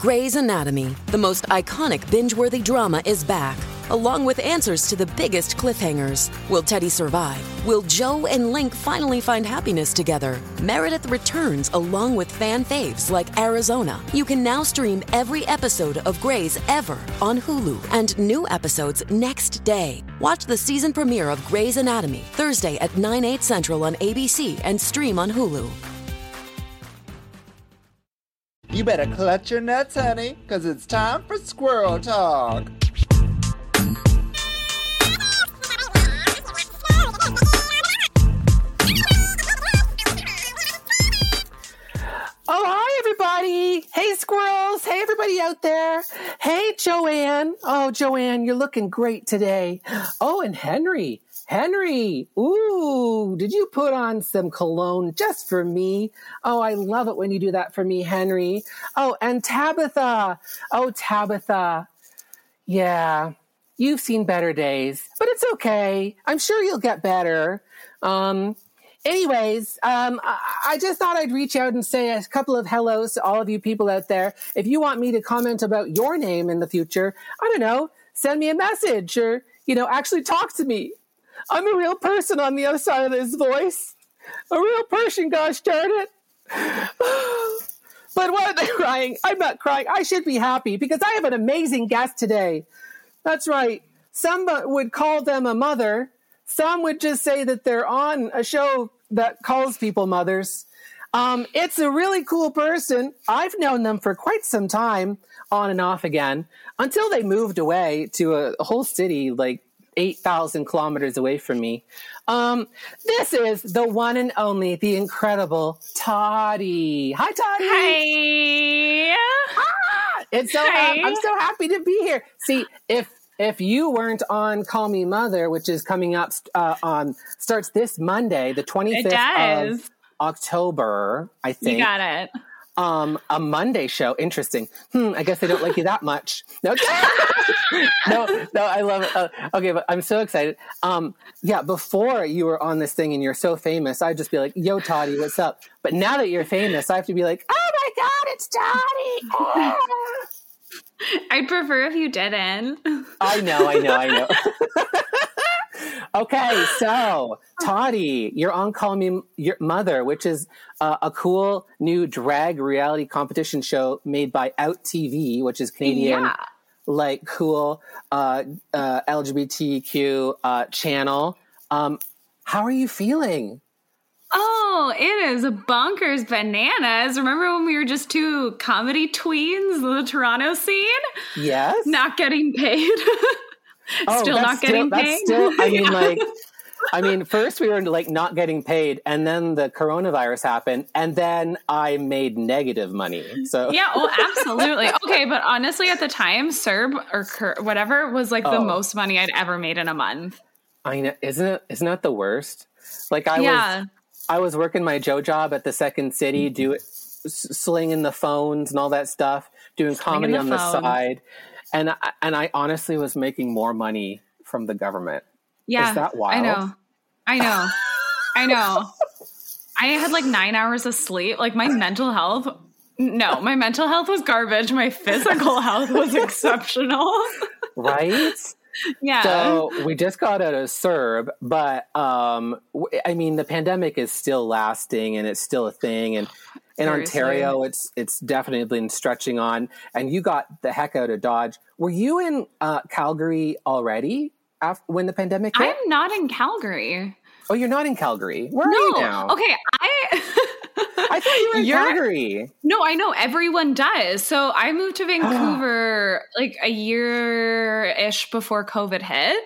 Grey's Anatomy, the most iconic binge worthy drama, is back, along with answers to the biggest cliffhangers. Will Teddy survive? Will Jo and Link finally find happiness together? Meredith returns along with fan faves like Arizona. You can now stream every episode of Grey's ever on Hulu and new episodes next day. Watch the season premiere of Grey's Anatomy Thursday at 9, 8 central on ABC and stream on Hulu. You better clutch your nuts, honey, because it's time for squirrel talk. Oh, hi, everybody. Hey, squirrels. Hey, everybody out there. Hey, Joanne. Oh, Joanne, you're looking great today. Oh, and Henry. Henry. Ooh, did you put on some cologne just for me? Oh, I love it when you do that for me, Henry. Oh, and Tabitha. Oh, Tabitha. Yeah, you've seen better days, but it's okay. I'm sure you'll get better. Um, anyways, um, I, I just thought I'd reach out and say a couple of hellos to all of you people out there. If you want me to comment about your name in the future, I don't know, send me a message or, you know, actually talk to me. I'm a real person on the other side of this voice. A real person, gosh darn it. but why are they crying? I'm not crying. I should be happy because I have an amazing guest today. That's right. Some would call them a mother. Some would just say that they're on a show that calls people mothers. Um, it's a really cool person. I've known them for quite some time, on and off again, until they moved away to a, a whole city like 8,000 kilometers away from me. Um, this is the one and only, the incredible Toddy. Hi, Toddy. Hi. Ah, it's so Hi. I'm so happy to be here. See, if if you weren't on Call Me Mother, which is coming up uh, on starts this Monday, the 25th of October, I think. You got it. Um, a Monday show. Interesting. Hmm. I guess they don't like you that much. No, no, no. I love it. Uh, okay, but I'm so excited. Um, yeah. Before you were on this thing and you're so famous, I'd just be like, "Yo, Toddy, what's up?" But now that you're famous, I have to be like, "Oh my God, it's Toddy!" I'd prefer if you didn't. I know, I know, I know. okay, so Toddy, you're on Call Me Your Mother, which is uh, a cool new drag reality competition show made by Out TV, which is Canadian, Yeah. like cool uh, uh, LGBTQ uh, channel. Um, how are you feeling? Oh, it is bonkers bananas. Remember when we were just two comedy tweens the Toronto scene? Yes. Not getting paid. Oh, still not getting that's paid. still- I mean, Yeah. like, I mean, first we were like not getting paid, and then the coronavirus happened, and then I made negative money. So yeah, oh, absolutely. Okay, but honestly, at the time, CERB or Cur- whatever was like the Oh. most money I'd ever made in a month. I know, isn't it? Isn't that the worst? Like I yeah. was, I was working my Joe job at the Second City, mm-hmm. do s- slinging the phones and all that stuff, doing comedy the on the side, and I, and I honestly was making more money from the government. Yeah. Is that wild? I know. I know. I know. I had like nine hours of sleep. Like my mental health. No, my mental health was garbage. My physical health was exceptional. Right? yeah. So we just got out of CERB, but um, I mean, the pandemic is still lasting and it's still a thing. And in Seriously. Ontario, it's it's definitely been stretching on. And you got the heck out of Dodge. Were you in uh, Calgary already af- when the pandemic hit? I'm not in Calgary. oh, you're not in Calgary. Where are you now? Okay. I. I thought you were in You're- Calgary. No, I know everyone does. So I moved to Vancouver like a year ish before COVID hit.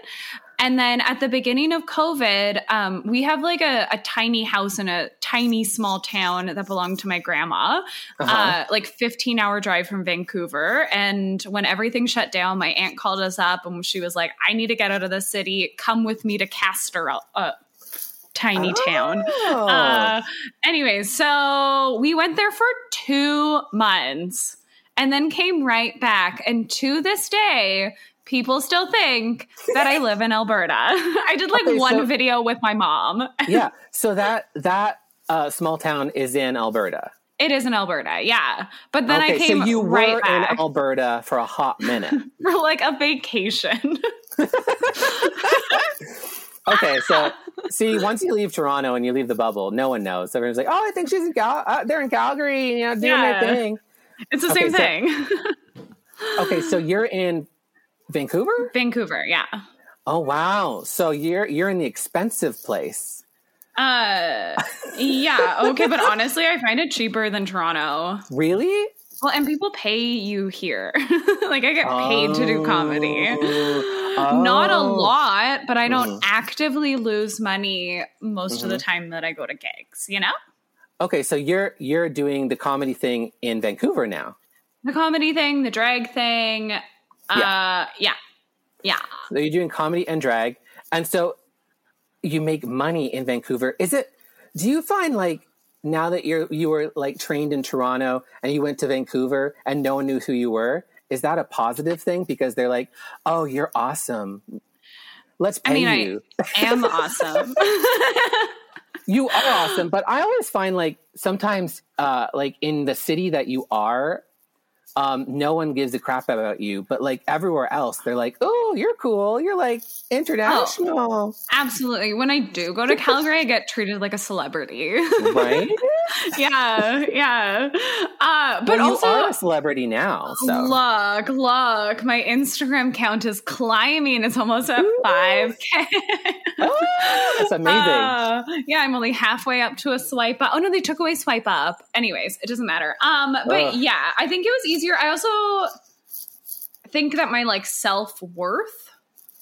And then at the beginning of COVID, um, we have like a, a tiny house in a tiny small town that belonged to my grandma, Uh-huh. uh, like 15 hour drive from Vancouver. And when everything shut down, my aunt called us up and she was like, I need to get out of the city. Come with me to Castor, a tiny town. Oh. Uh, anyways, so we went there for two months and then came right back. And to this day, people still think that I live in Alberta. I did like Okay, one so- video with my mom. yeah. So that that uh, small town is in Alberta. It is in Alberta, yeah. But then okay, I came so you right were back in Alberta for a hot minute. for like a vacation. okay, so see, once you leave Toronto and you leave the bubble, no one knows. Everyone's like, "Oh, I think she's in Cal- uh, they're in Calgary, you know, doing Yeah. their thing." it's the Okay, same so- thing. Okay, so you're in Vancouver. Vancouver, yeah. Oh wow! So you're you're in the expensive place. Uh, yeah, okay, but honestly, I find it cheaper than Toronto. Really? Well, and people pay you here. like I get paid to do comedy. Oh. Not a Oh. lot, but I don't actively lose money most of the time that I go to gigs, you know? Okay, so you're you're doing the comedy thing in Vancouver now. The comedy thing, the drag thing. Uh yeah. Yeah. So you're doing comedy and drag, and so you make money in Vancouver. Is it? Do you find like now that you're you were like trained in Toronto and you went to Vancouver and no one knew who you were? Is that a positive thing because they're like, oh, you're awesome. Let's pay I mean, you. I am awesome. you are awesome, but I always find like sometimes, uh, like in the city that you are, um, no one gives a crap about you. But like everywhere else, they're like, "Oh, you're cool. You're like international, Absolutely. When I do go to Calgary, I get treated like a celebrity. right?" yeah, yeah. Uh, but but you also, are a celebrity now, so look, look, my Instagram count is climbing. It's almost at five k. Ah, that's amazing. Uh, yeah, I'm only halfway up to a swipe up. Oh no, they took away swipe up. Anyways, it doesn't matter. Um, but Ugh. yeah, I think it was easier. I also think that my like self worth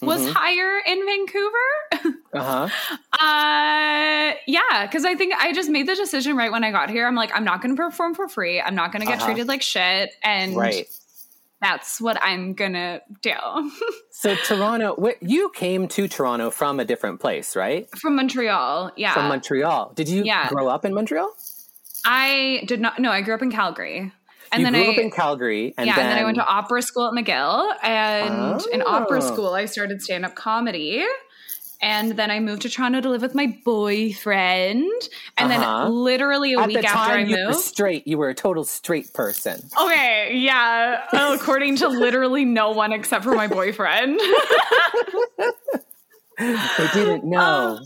was Mhm. higher in Vancouver. uh huh. Uh, yeah, because I think I just made the decision right when I got here. I'm like, I'm not going to perform for free. I'm not going to get Uh-huh. treated like shit, and Right. that's what I'm gonna do. So Toronto, wh- you came to Toronto from a different place, right? From Montreal, yeah. From Montreal. Did you Yeah. grow up in Montreal? I did not. No, I grew up in Calgary, and you then grew I up in Calgary, and yeah, then, and then I went to opera school at McGill, and in opera Oh. school I started stand up comedy. And then I moved to Toronto to live with my boyfriend. And Uh-huh. then literally a At week the after I time, you were moved. straight. You were a total straight person. Okay, yeah. Oh, according to literally no one except for my boyfriend. They didn't know.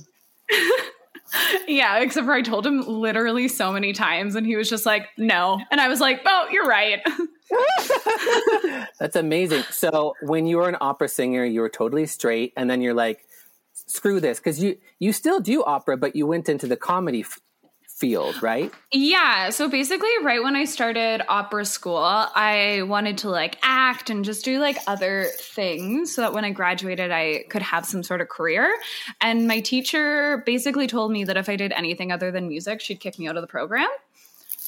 Yeah, except for I told him literally so many times and he was just like, no. And I was like, oh, you're right. That's amazing. So when you were an opera singer, you were totally straight, and then you're like, "Screw this," because you you still do opera, but you went into the comedy f- field, right? Yeah. So basically, right when I started opera school, I wanted to like act and just do like other things so that when I graduated, I could have some sort of career. And my teacher basically told me that if I did anything other than music, she'd kick me out of the program.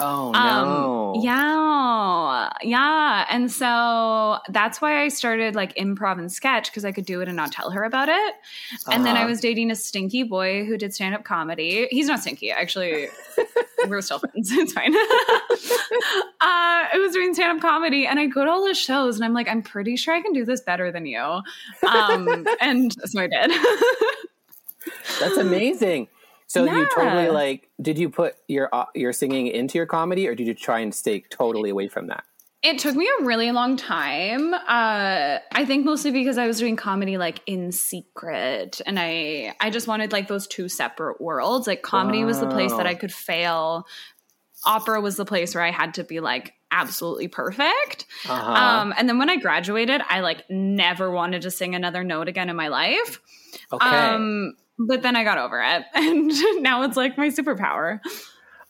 Oh Um, no! yeah, yeah. And so that's why I started like improv and sketch because I could do it and not tell her about it. And then I Uh-huh. was dating a stinky boy who did stand up comedy. He's not stinky, actually. we're still friends. It's fine. uh, I was doing stand up comedy and I go to all the shows and I'm like, I'm pretty sure I can do this better than you. Um, and so I did. That's amazing. So you totally like? Did you put your uh, your singing into your comedy, or did you try and stay totally away from that? It took me a really long time. Uh, I think mostly because I was doing comedy like in secret, and I I just wanted like those two separate worlds. Like comedy was the place that I could fail. Opera was the place where I had to be like absolutely perfect. Uh-huh. Um, and then when I graduated, I like never wanted to sing another note again in my life. okay. Um, but then I got over it, and now it's like my superpower.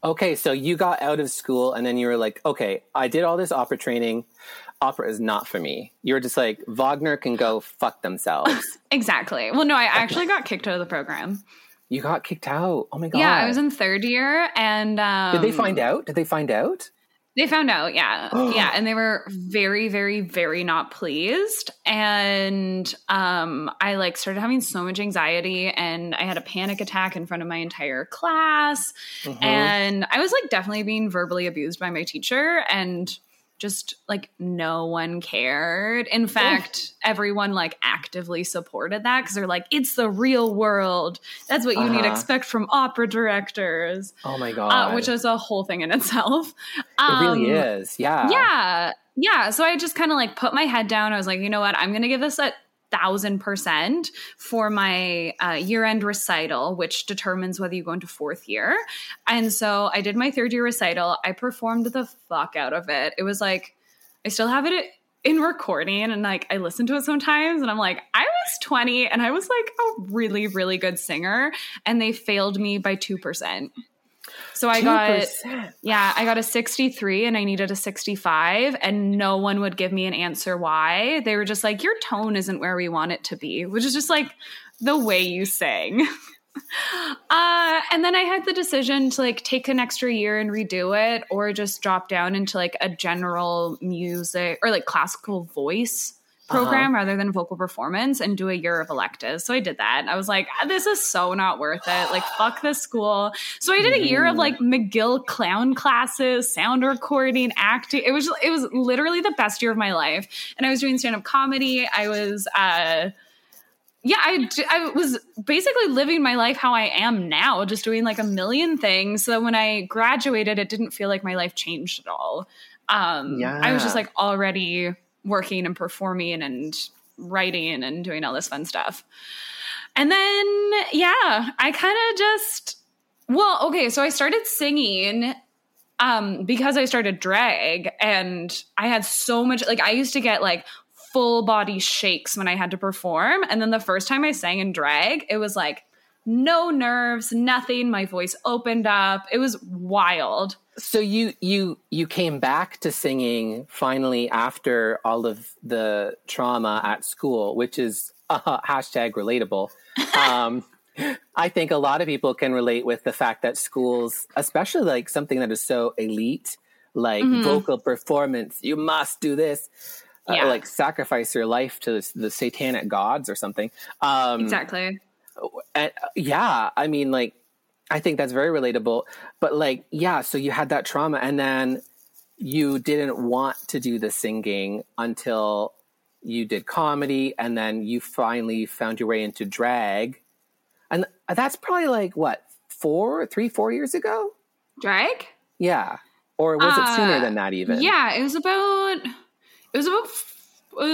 Okay, so you got out of school and then you were like, okay, I did all this opera training. Opera is not for me. You were just like, Wagner can go fuck themselves. Exactly. Well, no, I actually got kicked out of the program. you got kicked out. Oh my God. Yeah, I was in third year, and um, Did they find out? Did they find out? They found out, yeah, yeah, and they were very, very, very not pleased. And um, I like started having so much anxiety, and I had a panic attack in front of my entire class, Mhm. and I was like definitely being verbally abused by my teacher, and just like no one cared. In fact, everyone like actively supported that because they're like, it's the real world. That's what you need to Uh-huh. expect from opera directors, Oh my god. uh, which is a whole thing in itself. it really Um, is. Yeah. yeah yeah so i just kind of like put my head down i was like you know what i'm gonna give this a thousand percent for my uh, year-end recital which determines whether you go into fourth year. And so i did my third year recital. I performed the fuck out of it. It was like i still have it in recording and like i listen to it sometimes and i'm like i was 20 and i was like a really really good singer and they failed me by 2% so i got 2%. yeah, I got a 63 and I needed a 65, and no one would give me an answer why. They were just like, Your tone isn't where we want it to be, which is just like the way you sing. uh, and then I had the decision to like take an extra year and redo it, or just drop down into like a general music or like classical voice program rather than vocal performance and do a year of electives. So I did that. I was like, "Ah, this is so not worth it. Like, fuck this school. So I did a year of like McGill clown classes, sound recording, acting. It was it was literally the best year of my life. And I was doing stand up comedy. I was uh yeah, I was basically living my life how I am now, just doing like a million things. So when I graduated, it didn't feel like my life changed at all. Um, I was just like already working and performing and writing and doing all this fun stuff. And then, yeah, I kind of just, well, okay, so I started singing um because I started drag and I had so much like I used to get like full body shakes when I had to perform. And then the first time I sang in drag it was like no nerves nothing. My voice opened up. It was wild So you you you came back to singing finally after all of the trauma at school, which is uh, hashtag relatable. Um, I think a lot of people can relate with the fact that schools, especially like something that is so elite, like vocal performance, you must do this, uh, Yeah. like sacrifice your life to the satanic gods or something. Um, exactly and, uh, yeah, I mean, like, I think that's very relatable. But like, yeah, so you had that trauma, and then you didn't want to do the singing until you did comedy, and then you finally found your way into drag, and that's probably like what four, three, four years ago. drag Yeah, or was it sooner Uh, than that even? yeah it was about it was about uh,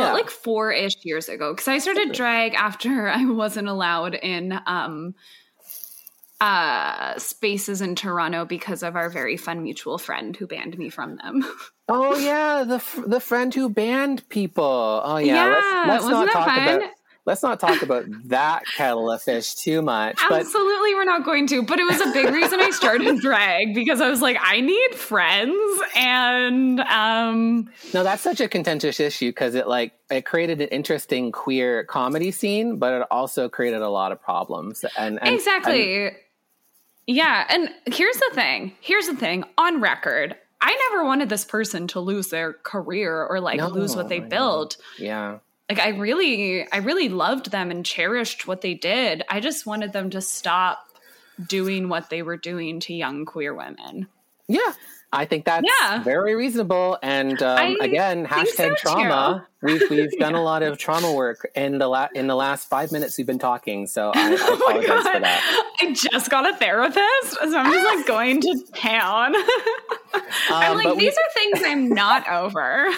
Yeah. like four-ish years ago because i started drag after i wasn't allowed in um uh spaces in toronto because of our very fun mutual friend who banned me from them Oh yeah, the f- the friend who banned people. Oh yeah, Yeah, let's, let's not talk fun? about let's not talk about that kettle of fish too much. But Absolutely, we're not going to. But it was a big reason I started drag because I was like, I need friends, and um, no, that's such a contentious issue because it like it created an interesting queer comedy scene, but it also created a lot of problems. And, and exactly, and- yeah. And here's the thing. Here's the thing. On record, I never wanted this person to lose their career or like No, lose what they built. yeah, Like I really, I really loved them and cherished what they did. I just wanted them to stop doing what they were doing to young queer women. yeah. I think that's Yeah. very reasonable. And um, again, think so, hashtag trauma. We've we've done Yeah. a lot of trauma work in the la- in the last five minutes we've been talking. So I, I Oh apologize for that. I just got a therapist, so I'm just like going to town. I'm Um, like, but we- these are things I'm not over.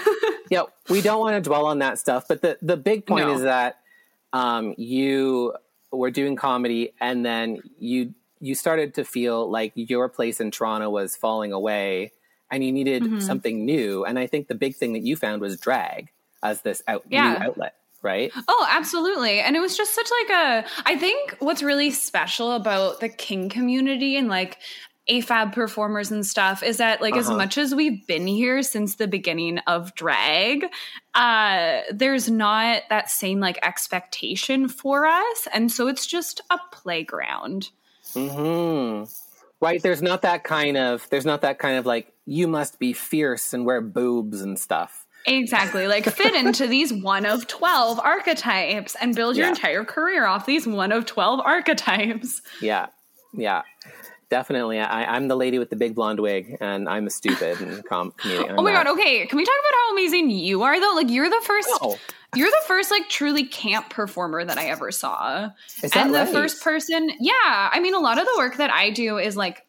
yeah, we don't want to dwell on that stuff. But the the big point No. is that um, you were doing comedy, and then you you started to feel like your place in Toronto was falling away, and you needed Mm-hmm. something new. And I think the big thing that you found was drag as this out, Yeah. new outlet, right? oh, absolutely. And it was just such like a I think what's really special about the King community and like AFAB performers and stuff is that like as Uh-huh. much as we've been here since the beginning of drag, uh there's not that same like expectation for us. And so it's just a playground. Hmm Right. There's not that kind of. There's not that kind of like you must be fierce and wear boobs and stuff. Exactly. Like fit into these one of 12 archetypes and build your Yeah. entire career off these one of 12 archetypes. Yeah. Yeah. definitely. I, I'm the lady with the big blonde wig, and I'm a stupid and com- comedic. I'm Oh my god, okay. Can we talk about how amazing you are though? Like you're the first No. You're the first like truly camp performer that I ever saw. Is that and the right? first person, yeah. I mean a lot of the work that I do is like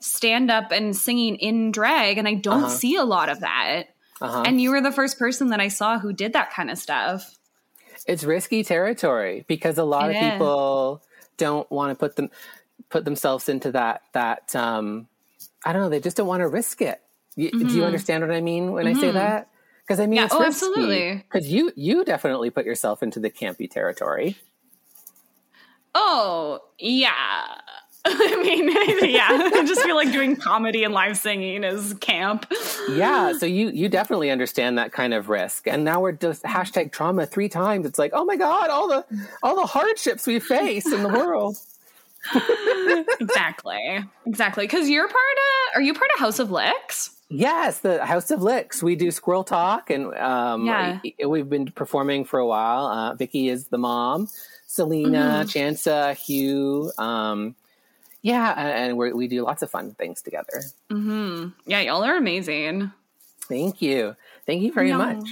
stand up and singing in drag and I don't Uh-huh. see a lot of that. Uh-huh. And you were the first person that I saw who did that kind of stuff. it's risky territory because a lot It of is. people don't want to put them put themselves into that that um I don't know. They just don't want to risk it. You, Do you understand what I mean when I say that? Because I mean. Yeah, it's oh, absolutely. Because you you definitely put yourself into the campy territory. Oh, yeah. I mean, yeah. I just feel like doing comedy and live singing is camp. Yeah, so you you definitely understand that kind of risk. And now we're just hashtag trauma three times. It's like, oh my god, all the all the hardships we face in the world. exactly. Exactly. Because you're part of, are you part of House of Licks? Yes, the House of Licks. We do Squirrel Talk, and um, Yeah. we've been performing for a while. Uh, Vicky is the mom, Selena, Chansa, Hugh. Um, yeah, and we're, we do lots of fun things together. Yeah, y'all are amazing. Thank you, thank you very Yeah. much.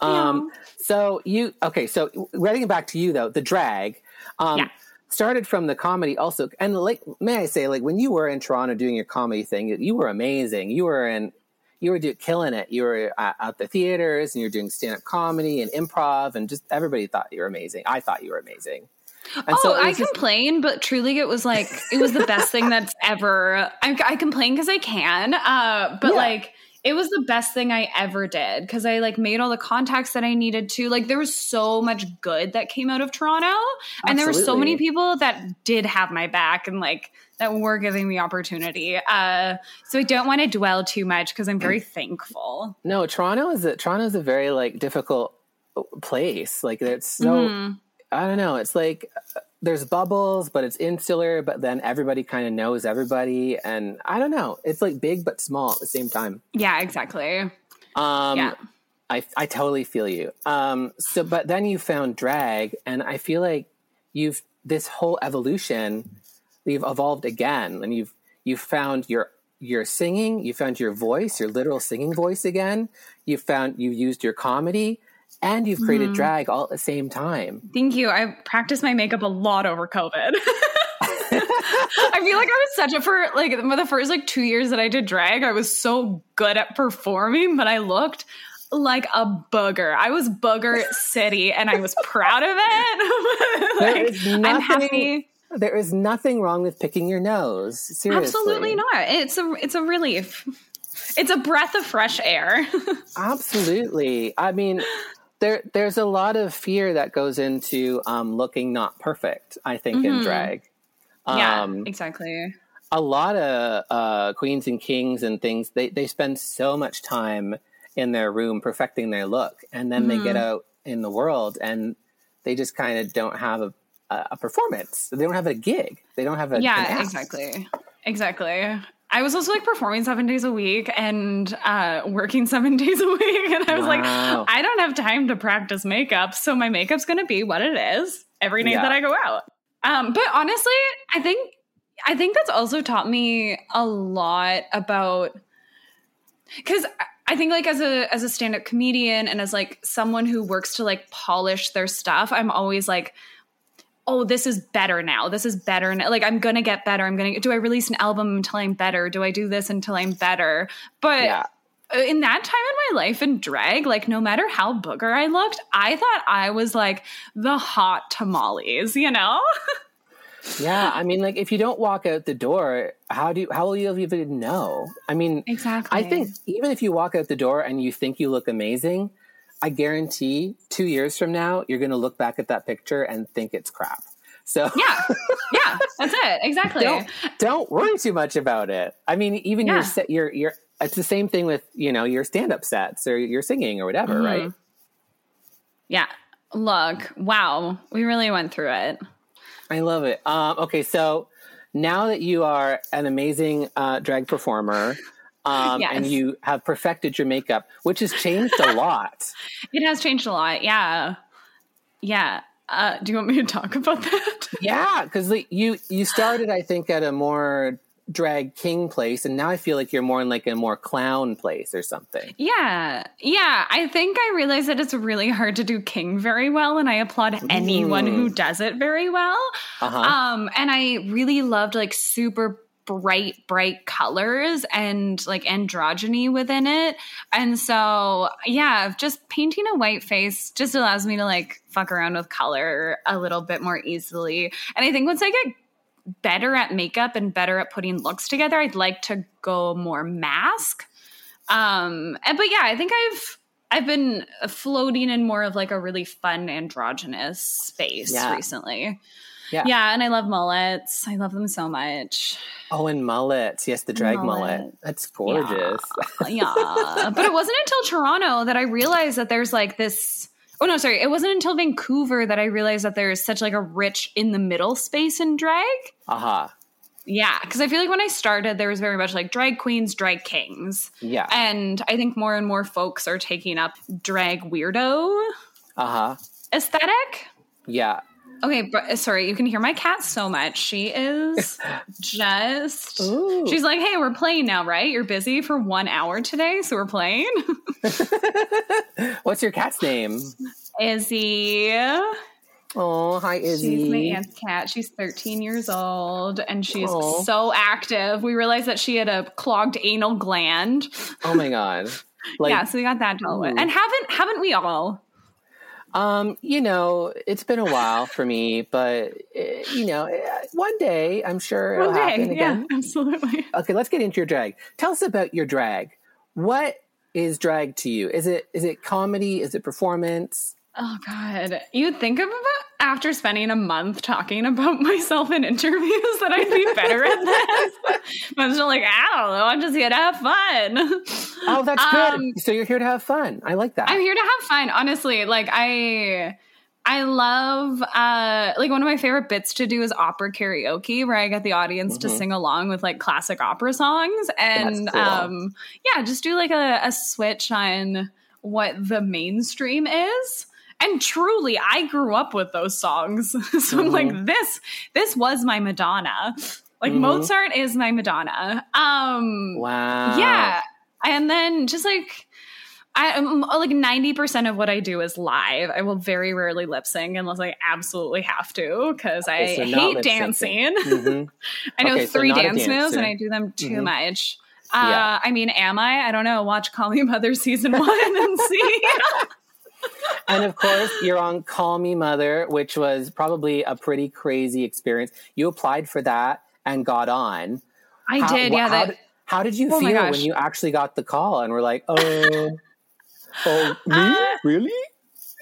Um, so you okay? So getting back to you though, the drag. Um, Yeah. Started from the comedy also, and like, may I say, like when you were in Toronto doing your comedy thing, you were amazing. You were in, you were do, killing it. You were at, at the theaters, and you're doing stand up comedy and improv, and just everybody thought you were amazing. I thought you were amazing. And oh, it I just- complain, but truly it was like, it was the best thing that's ever. I, I complain because I can, uh, but Yeah. like, it was the best thing I ever did because I like made all the contacts that I needed to. Like, there was so much good that came out of Toronto, and there were so many people that did have my back and like that were giving me opportunity. Uh, so I don't want to dwell too much because I'm very thankful. No, Toronto is a Toronto is a very like difficult place. Like it's so Mm-hmm. I don't know. It's like uh, there's bubbles, but it's insular. But then everybody kind of knows everybody, and I don't know. It's like big but small at the same time. Yeah, exactly. Um, Yeah. I I totally feel you. Um, so but then you found drag, and I feel like you've this whole evolution. You've evolved again, and you've you've found your your singing. You found your voice, your literal singing voice again. You found you used your comedy, and you've created mm-hmm. drag all at the same time. Thank you. I practiced my makeup a lot over COVID. I feel like I was such a for like for the first like two years that I did drag, I was so good at performing, but I looked like a booger. I was booger city, and I was proud of it. There Like, is I'm nothing- happy. There is nothing wrong with picking your nose. Seriously, Absolutely not. It's a it's a relief. It's a breath of fresh air. Absolutely. I mean, there there's a lot of fear that goes into um, looking not perfect. I think in drag. yeah, Um, exactly. a lot of uh, queens and kings and things they they spend so much time in their room perfecting their look, and then they get out in the world and they just kind of don't have a, a performance. They don't have a gig. They don't have a yeah act. exactly exactly i was also like performing seven days a week and uh working seven days a week and i was like i don't have time to practice makeup so my makeup's gonna be what it is every night Yeah. that i go out um but honestly i think i think that's also taught me a lot about because I think like as a as a stand-up comedian and as like someone who works to like polish their stuff, I'm always like, oh, this is better now. This is better now. Like I'm gonna get better. I'm gonna do I release an album until I'm better? Do I do this until I'm better? But Yeah. Uh, in that time in my life in drag, like no matter how booger I looked, I thought I was like the hot tamales, you know? Yeah, I mean, like if you don't walk out the door, how do you, how will you even know? I mean, Exactly. I think even if you walk out the door and you think you look amazing, I guarantee two years from now you're going to look back at that picture and think it's crap. So Yeah. Yeah. That's it. Exactly. don't don't worry too much about it. I mean, even Yeah. your set, your your it's the same thing with you know your stand up sets or your singing or whatever, Mm-hmm. right? Yeah. Look, wow. We really went through it. I love it. Um, okay, so now that you are an amazing uh, drag performer. Um, And you have perfected your makeup, which has changed a lot. It has changed a lot. Yeah. Yeah. Uh, do you want me to talk about that? Yeah, because like, you you started, I think, at a more drag king place, and now I feel like you're more in like a more clown place or something. Yeah. Yeah. I think I realize that it's really hard to do king very well, and I applaud anyone who does it very well. Uh-huh. Um, and I really loved like super bright, bright colors and like androgyny within it. And so, yeah, just painting a white face just allows me to like fuck around with color a little bit more easily. And I think once I get better at makeup and better at putting looks together, I'd like to go more mask. Um, and, but yeah, I think I've I've been floating in more of like a really fun androgynous space Yeah. recently. Yeah. Yeah, and I love mullets. I love them so much. Oh, and mullets. Yes, the drag mullet. Mullet. That's gorgeous. yeah. But it wasn't until Toronto that I realized that there's like this Oh no, sorry. It wasn't until Vancouver that I realized that there's such like a rich in the middle space in drag. Aha. Yeah, because I feel like when I started, there was very much like drag queens, drag kings. Yeah. And I think more and more folks are taking up drag weirdo Uh huh. aesthetic. Yeah. Okay, but uh, sorry, you can hear my cat so much. She is just. Ooh. She's like, hey, we're playing now, right? You're busy for one hour today, so we're playing. What's your cat's name? Izzy. Oh, hi, Izzy. She's my aunt's cat. She's 13 years old and she's Aw. so active. We realized that she had a clogged anal gland. Oh my god. Like, yeah, so we got that dealt with. And haven't haven't we all? Um, you know, it's been a while for me, but uh, you know, uh, one day I'm sure it'll happen Okay, yeah, again. absolutely. Okay, let's get into your drag. Tell us about your drag. What is drag to you? Is it is it comedy? Is it performance? Oh God. You'd think of it after spending a month talking about myself in interviews that I'd be better at this. but I'm still like, I don't know, I'm just here to have fun. Oh, that's Um, good. So you're here to have fun. I like that. I'm here to have fun, honestly. Like I I love uh like one of my favorite bits to do is opera karaoke where I get the audience to sing along with like classic opera songs and Mm-hmm. Cool. um yeah, just do like a, a switch on what the mainstream is. And truly, I grew up with those songs. so I'm Mm-hmm. like, this, this was my Madonna. Like Mhm. Mozart is my Madonna. Um wow. yeah and then just like I am like 90% of what I do is live. I will very rarely lip sync unless I absolutely have to because I Okay, so hate dancing. Mhm. I know Okay, three a dance moves and I do them too Mhm. much. Uh, Yeah. I mean, am I? I don't know. Watch Call Me Mother season one and see. And of course, you're on Call Me Mother, which was probably a pretty crazy experience. You applied for that and got on. I How- did, yeah. How, That, did, how did you Oh feel when you actually got the call and were like, oh, oh, me? Uh, really?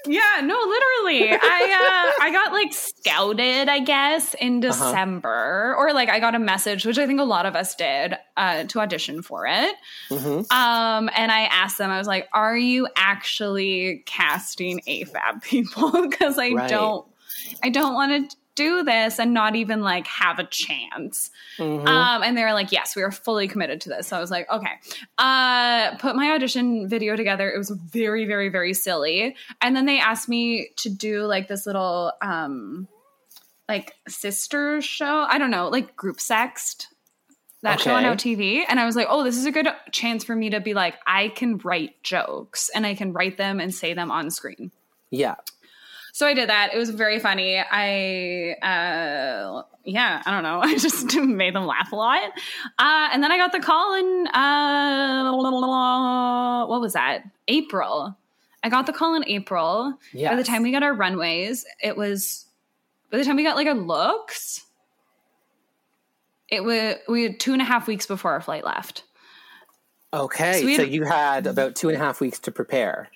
Yeah, no, literally. I uh I got like scouted, I guess, in Uh-huh. December. Or like I got a message, which I think a lot of us did, uh, to audition for it. hmm Um, and I asked them, I was like, are you actually casting AFAB people? Because I Right. don't I don't want to do this and not even like have a chance. hmm Um, and they were like, yes, we are fully committed to this. So I was like, okay. Uh, put my audition video together. It was very, very, very silly. And then they asked me to do like this little, um, like sister show. I don't know, like group sext. That show on Okay. OTV. And I was like, oh, this is a good chance for me to be like, I can write jokes and I can write them and say them on screen. Yeah. So I did that. It was very funny. I, uh, yeah, I don't know. I just made them laugh a lot. Uh, and then I got the call in, uh, what was that? April. I got the call in April. Yes. By the time we got our runways, it was, by the time we got like our looks, it was, we had two and a half weeks before our flight left. Okay. So we So, you had about two and a half weeks to prepare.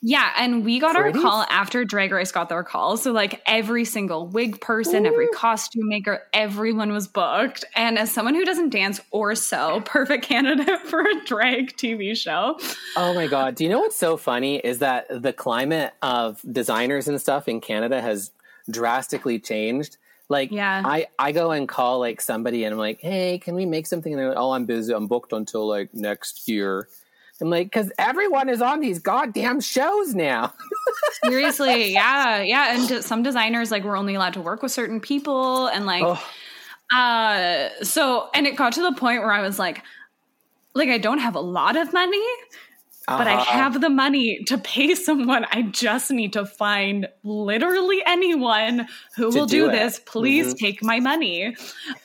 Yeah, and we got Pretty our call after Drag Race got their call. So like every single wig person, every costume maker, everyone was booked. And as someone who doesn't dance or sew, perfect candidate for a drag TV show. Oh my God. Do you know what's so funny is that the climate of designers and stuff in Canada has drastically changed. Like, Yeah. I, I go and call like somebody and I'm like, hey, can we make something? And they're like, oh, I'm busy. I'm booked until like next year. I'm like, because everyone is on these goddamn shows now. Seriously, yeah, yeah. And some designers like were only allowed to work with certain people, and like, Oh. uh, so and it got to the point where I was like, like I don't have a lot of money, but I Uh-huh. have the money to pay someone. I just need to find literally anyone who will do do, this. Please Mhm. take my money.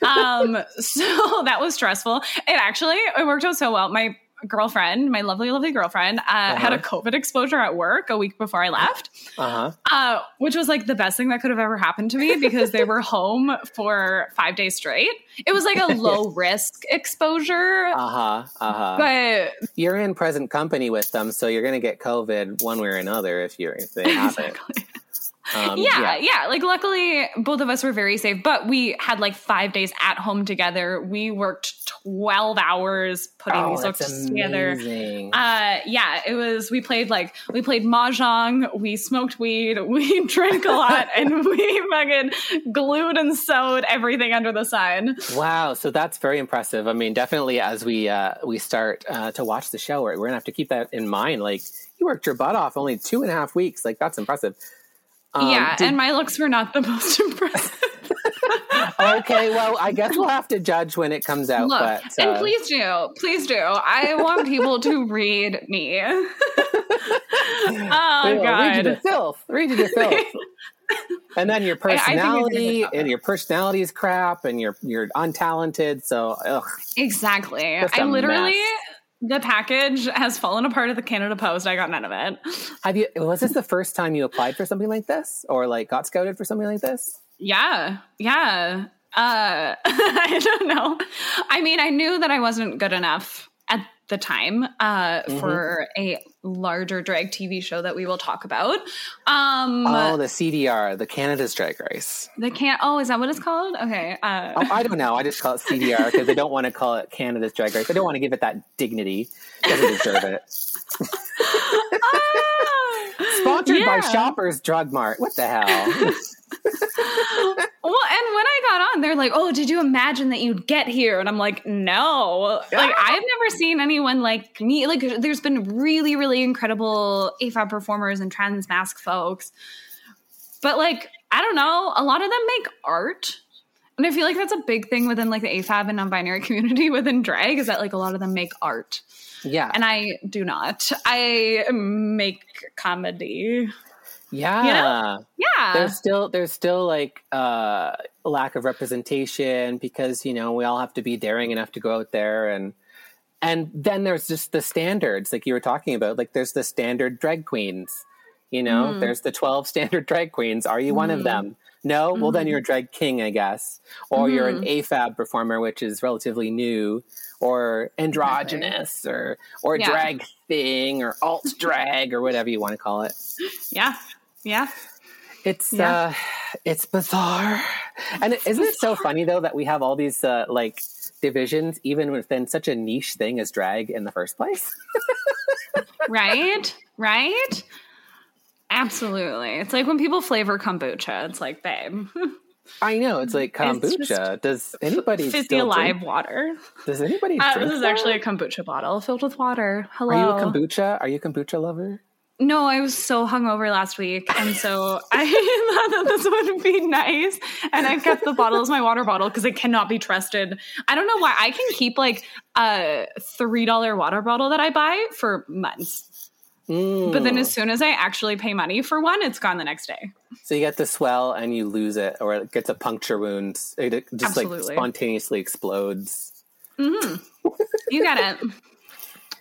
Um, so that was stressful. It actually it worked out so well. My girlfriend, my lovely, lovely girlfriend, uh, had a COVID exposure at work a week before I left, Uh huh. uh, which was like the best thing that could have ever happened to me because they were home for five days straight. It was like a low risk exposure. Uh huh. Uh huh. But You're in present company with them, so you're going to get COVID one way or another if you if they have Exactly. it. Um, yeah, yeah, Like, luckily, both of us were very safe, but we had like five days at home together. We worked 12 hours putting Oh, these looks together. Uh, yeah, it was. We played like we played mahjong, we smoked weed, we drank a lot, and we fucking glued and sewed everything under the sun. Wow, so that's very impressive. I mean, definitely as we uh, we start uh, to watch the show, we're, we're gonna have to keep that in mind. Like, you worked your butt off only two and a half weeks. Like, that's impressive. Um, yeah, did- and my looks were not the most impressive. okay, well, I guess we'll have to judge when it comes out. Look, but and uh, please do, please do. I want people to read me. oh we'll read you to filth. Read you to filth. And then your I- I think you're doing a good personality and your personality is crap, and you're you're untalented. So, ugh. Exactly. I literally mess. The package has fallen apart at the Canada Post. I got none of it. have you? Was this the first time you applied for something like this, or like got scouted for something like this? Yeah. Yeah. Uh I don't know. I mean, I knew that I wasn't good enough the time uh Mm-hmm. for a larger drag TV show that we will talk about. Um Oh, the CDR, the Canada's Drag Race. the can't oh, is that what it's called? Okay. Uh Oh, I don't know. I just call it CDR because I don't want to call it Canada's Drag Race. I don't want to give it that dignity. It doesn't deserve it. Sponsored by Shoppers Drug Mart. What the hell? Well, and when I got on, they're like, "Oh, did you imagine that you'd get here?" And I'm like, "No, like I've never seen anyone like me. Like, there's been really, really incredible AFAB performers and trans mask folks, but like, I don't know, a lot of them make art." And I feel like that's a big thing within like the AFAB and non-binary community within drag is that like a lot of them make art, yeah. and I do not. I make comedy. Yeah. Yeah, There's still there's still like uh lack of representation because, you know, we all have to be daring enough to go out there and and then there's just the standards like you were talking about. Like there's the standard drag queens. You know, mm-hmm. there's the 12 standard drag queens. Are you one of mm-hmm. them? No? Well, then mm-hmm. you're a drag king, I guess. Or you're an AFAB performer, which is relatively new, or androgynous, or, or Yeah. drag thing, or alt drag, or whatever you want to call it. yeah, yeah. It's Yeah. uh it's bizarre. And is isn't it so funny though that we have all these uh like divisions even within such a niche thing as drag in the first place? right? Right? Absolutely. It's like when people flavor kombucha. It's like, babe, I know, it's like It's just kombucha. Does anybody fizzy still alive drink? water. Does anybody Uh, drink this is that? actually a kombucha bottle filled with water. Hello. Are you a kombucha? Are you a kombucha lover? No, I was so hungover last week, and so I thought that this would be nice, and I kept the bottle as my water bottle because it cannot be trusted. I don't know why I can keep like a three dollar water bottle that I buy for months, mm. but then as soon as I actually pay money for one, it's gone the next day. So you get the swell and you lose it, or it gets a puncture wound. It just like spontaneously explodes. Mm-hmm. You get it.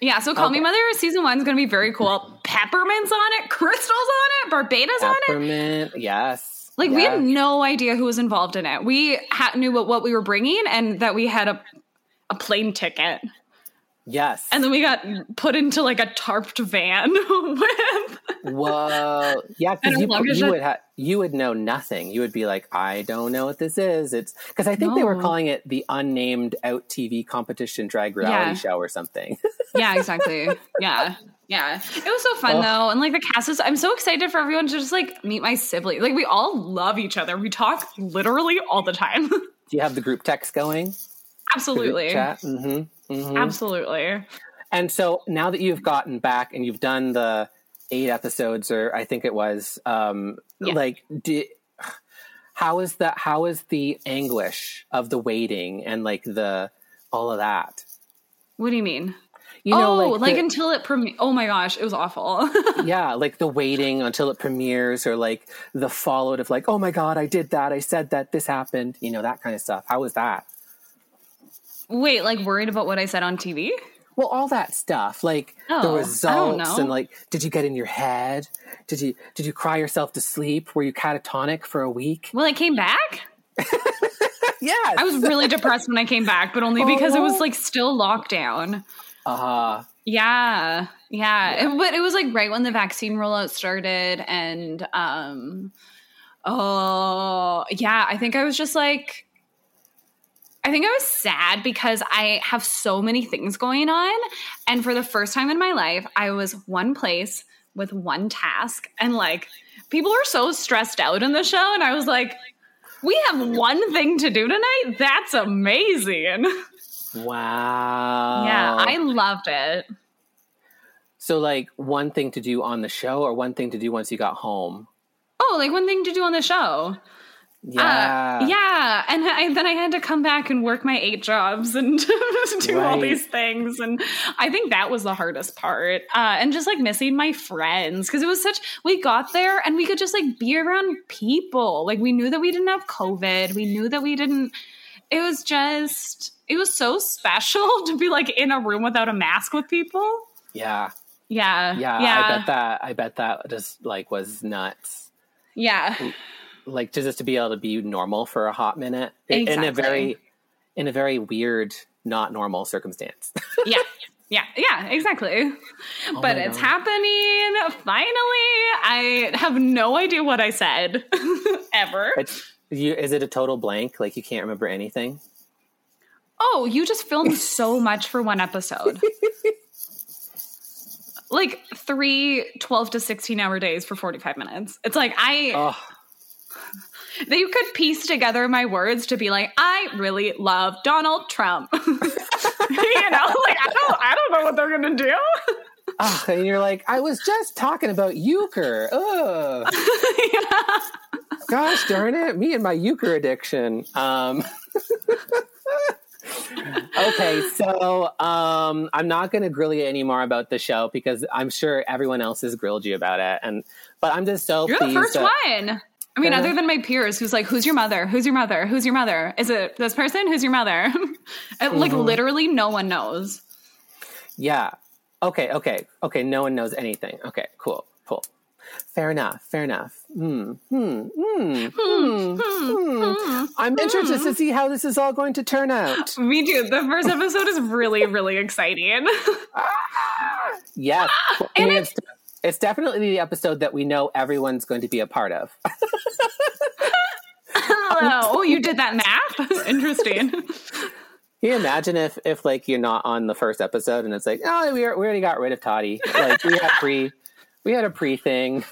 Yeah, so Call Me Mother season one is going to be very cool. Peppermints on it, crystals on it, Barbada's on it. Peppermint, yes. Like we had no idea who was involved in it. We ha- knew what, what we were bringing and that we had a a plane ticket, Yes. and then we got put into like a tarped van with. Whoa! Yeah, because you, you would ha- you would know nothing. You would be like, I don't know what this is. It's because I think they were calling it the unnamed out TV competition drag reality Yeah. show or something. yeah, exactly. Yeah. Yeah. It was so fun Oh. though. And like the cast is I'm so excited for everyone to just like meet my sibling. Like we all love each other. We talk literally all the time. Do you have the group text going? Absolutely. Chat. Mm-hmm. Mm-hmm. Absolutely. And so now that you've gotten back and you've done the eight episodes, or I think it was, um, Yeah. like, did, how is the How is the anguish of the waiting and like the all of that? What do you mean? You know, oh, like, the- until it prem- Oh my gosh, it was awful. yeah, like the waiting until it premieres, or like the followed of like, oh my god, I did that, I said that, this happened, you know, that kind of stuff. How was that? Wait, like worried about what I said on TV? Well, all that stuff, like the Oh, don't results, and like, did you get in your head? Did you did you cry yourself to sleep? Were you catatonic for a week? Well, I came back. yeah, I was really depressed when I came back, but only because it was like still lockdown. uh huh. Yeah, yeah. It- but it was like right when the vaccine rollout started, and um, oh yeah, I think I was just like, I think I was sad because I have so many things going on, and for the first time in my life, I was one place with one task, and like people are so stressed out in the show, and I was like. We have one thing to do tonight. That's amazing. wow. Yeah, I loved it. so like one thing to do on the show, or one thing to do once you got home. Oh, like one thing to do on the show. Yeah. Uh, yeah. And I, then I had to come back and work my eight jobs and do all these things. And I think that was the hardest part. Uh, and just like missing my friends because it was such, we got there and we could just like be around people. Like we knew that we didn't have COVID. We knew that we didn't, it was just, it was so special to be like in a room without a mask with people. Yeah. Yeah. Yeah. Yeah. I bet that. I bet that just like was nuts. yeah. Like to just to be able to be normal for a hot minute. In- in a very in a very weird not normal circumstance. Yeah. Yeah. Yeah exactly. Oh but it's God. happening. Finally i have no idea what i said. Ever. You is it a total blank? Like you can't remember anything? Oh you just filmed so much for one episode. Like three 12 to 16 hour days for 45 minutes. It's like i oh they could piece together my words to be like i really love donald trump you know like i don't i don't know what they're gonna do ah, and you're like i was just talking about euchre Ugh. gosh darn it me and my euchre addiction um okay so um i'm not going to grill you anymore about the show because i'm sure everyone else has grilled you about it and but i'm just so You're the pleased first that- one. I mean, other than my peers, who's like, "Who's your mother? Who's your mother? Who's your mother? Is it this person? Who's your mother?" And, Like Mm-hmm. literally, no one knows. Yeah. Okay. Okay. Okay. No one knows anything. Okay. Cool. Cool. Fair enough. Fair enough. Hmm. Hmm. Hmm. Hmm. Hmm. I'm interested to see how this is all going to turn out. Me too. The first episode is really, really exciting. Yes. I And it's, it's definitely the episode that we know everyone's going to be a part of. oh, you did that math? Interesting. Can you imagine if, if like you're not on the first episode and it's like, oh, we, are, we already got rid of Toddy. Like we had pre, we had a pre thing.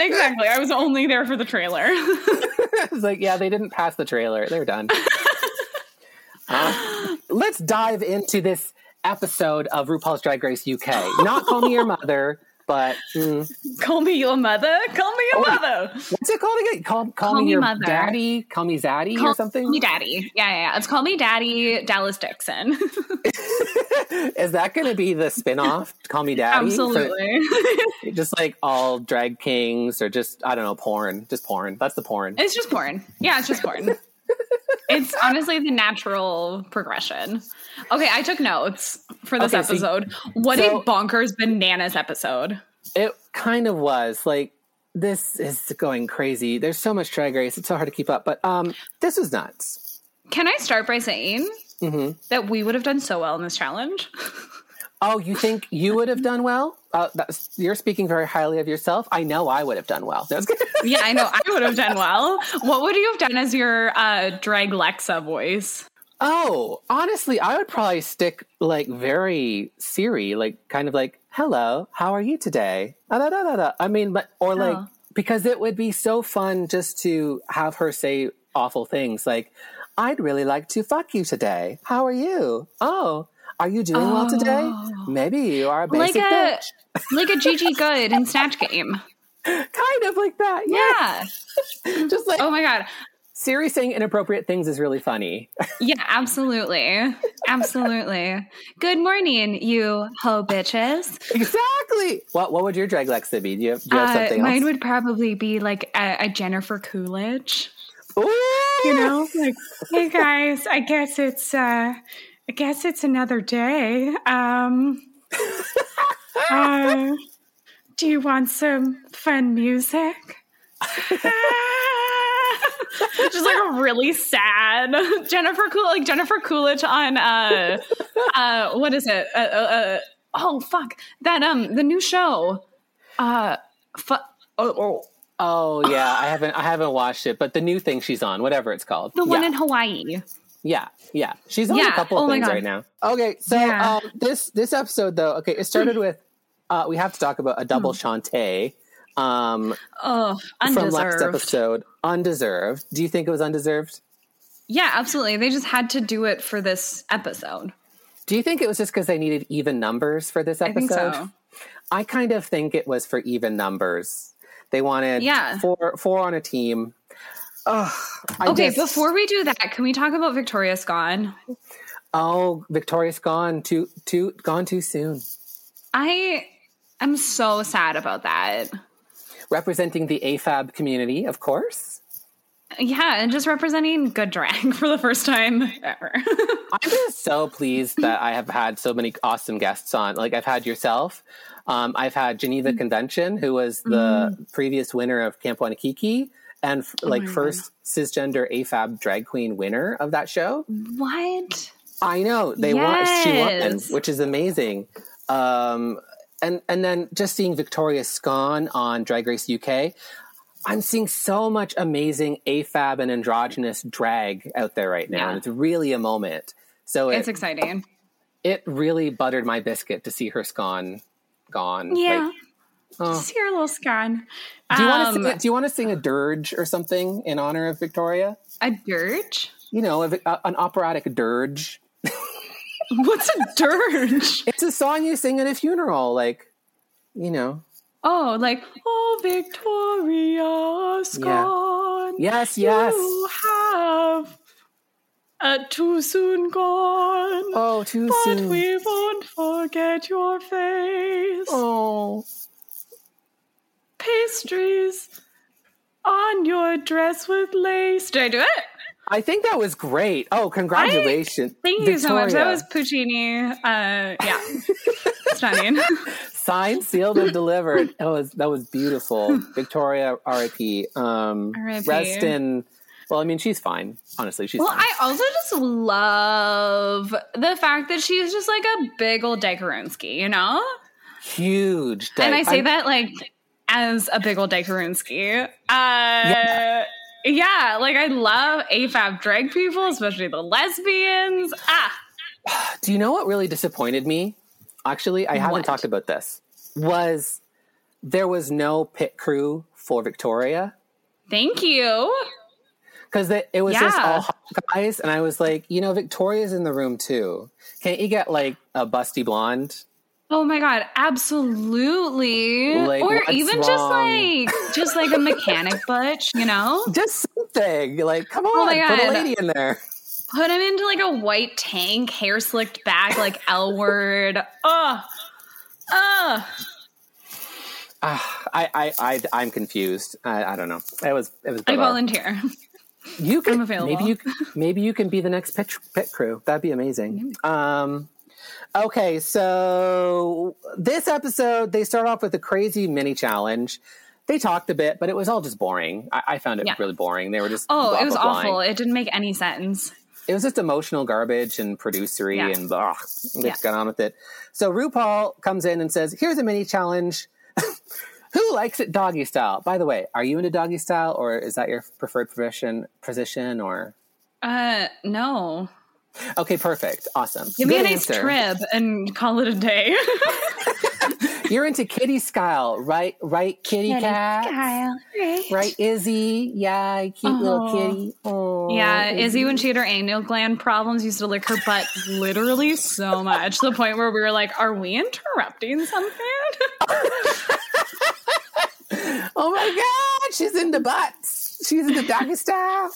exactly. I was only there for the trailer. it's like, yeah, they didn't pass the trailer. They're done. Uh, let's dive into this episode of RuPaul's Drag Race UK. Not Call Me Your Mother, but mm, Call me your mother. Call me your Oh. mother. what's it called again? Call, call, Call me, Me your Mother. daddy? Call me Zaddy Call or something? Call me daddy. Yeah, yeah, yeah. It's call me daddy. Dallas Dixon. Is that going to be the spin off? Call Me Daddy? Absolutely. So, just like all drag kings or just, I don't know, porn. Just porn. That's the porn. It's just porn. Yeah, it's just porn. It's honestly the natural progression. Okay, I took notes for this Okay, so- episode. what so- a bonkers bananas episode. It kind of was like this is going crazy. There's so much drag race; it's so hard to keep up. But um, this was nuts. Can I start by saying Mm-hmm. that we would have done so well in this challenge? Oh, you think you would have done well? Uh, that's, you're speaking very highly of yourself. I know I would have done well. That's good. yeah, I know I would have done well. What would you have done as your uh, Draglexa voice? oh, honestly, I would probably stick like very Siri, like kind of like, "Hello, how are you today?" Da, da, da, da. I mean, but or like Oh. because it would be so fun just to have her say awful things like, "I'd really like to fuck you today. How are you?" Oh. Are you doing well today? Oh. Maybe you are a like basic a bitch. like a Gigi Goode in Snatch Game. Kind of like that. Yeah. Yeah. Just like Oh my god. Siri saying inappropriate things is really funny. Yeah, absolutely. Absolutely. Good morning, you ho bitches. exactly. What What would your Draglexa be? Do you have, do you have Uh, something mine else? would probably be like a, a Jennifer Coolidge. Ooh! You know, like, hey guys, I guess it's uh I guess it's another day. Um uh, do you want some fun music? Just like a really sad Jennifer Cool, like Jennifer Coolidge on uh, uh, what is it? Uh, uh, uh, oh fuck, that um, the new show. Uh, fu- oh, oh, Oh yeah, I haven't I haven't watched it, but the new thing she's on, whatever it's called. the one yeah. in Hawaii. Yeah, yeah. She's on Yeah. a couple Oh of my things right now. Okay, so Yeah. um, this this episode though, okay, it started with uh, we have to talk about a double sashay um, Oh, from last episode. Undeserved. Do you think it was undeserved? Yeah, absolutely. They just had to do it for this episode. Do you think it was just because they needed even numbers for this I episode? think so. I kind of think it was for even numbers. They wanted Yeah. four four on a team. Ugh, I Okay, just- before we do that, can we talk about Victoria Scone? oh, Victoria's gone too too gone too soon. I am so sad about that. Representing the AFAB community, of course. Yeah, and just representing good drag for the first time ever. I'm just so pleased that I have had so many awesome guests on. Like I've had yourself. Um, I've had Geneva Mm. Convention, who was the previous winner of Camp Wannakiki and f- like Oh my first cisgender AFAB drag queen winner of that show. what? I know they won. She won, Yes. which is amazing. Um, and and then just seeing Victoria Scone on Drag Race UK, I'm seeing so much amazing AFAB and androgynous drag out there right now, Yeah. and it's really a moment. So It's exciting. it really buttered my biscuit to see her Scone gone. Yeah. Like, oh. Just hear a little scone. do you want to Um, sing, do you want to sing a dirge or something in honor of Victoria? a dirge? You know, a, a- uh, an operatic dirge. What's a dirge? It's a song you sing at a funeral, like you know. Oh, like, oh, Victoria Scone. Yes, yes. You have a too soon gone. Oh, too but soon. we won't forget your face. Oh, Pastries on your dress with lace. Did I do it? I think that was great. Oh, congratulations! Thank you so much. That was Puccini. Uh, yeah. Stunning. signed, sealed, and delivered. That was that was beautiful. Victoria, R.I.P. Um, R.I.P.. Rest in. Well, I mean, she's fine. Honestly, she's Well, fine. I also just love the fact that she's just like a big old Dekarunski, you know? huge. and I say I'm- that like as a big old Dekarunski. Uh, yeah. like I love AFAB drag people, especially the lesbians. Ah, Do you know what really disappointed me? Actually, I haven't talked about this. Was there was no pit crew for Victoria? thank you. because it, it was just all hot guys, and I was like, you know, Victoria's in the room too. Can't you get like a busty blonde? Oh my god, absolutely. Like, or even just like just like a mechanic butch, you know? Just something. Like, come on, Oh put a lady in there. Put him into like a white tank, hair slicked back like L word. Ugh. Ugh. Ah, I, I, I, I'm confused. I, I don't know. It was, it was. I volunteer. You can I'm available. maybe you maybe you can be the next pit, pit crew. That'd be amazing. Um, okay, so this episode they start off with a crazy mini challenge. They talked a bit, but it was all just boring. I, I found it Yeah. really boring. They were just Oh, blah, it was blah, awful. It didn't make any sense. It was just emotional garbage and producery Yeah. and blah. They Yeah. just got on with it. So RuPaul comes in and says, "Here's a mini challenge." Who likes it doggy style? By the way, are you into doggy style, or is that your preferred position? Position, or Uh, no. Okay, perfect. Awesome. Give me a nice answer. trib and call it a day. You're into kitty style, right? Right, kitty, Kitty cat. Kyle, right? Right, Izzy. Yeah, cute little oh. kitty. Oh, Yeah, Izzy, when she had her anal gland problems, used to lick her butt literally so much to the point where we were like, "Are we interrupting something?" Oh my god, she's into butts. She's into doggy style.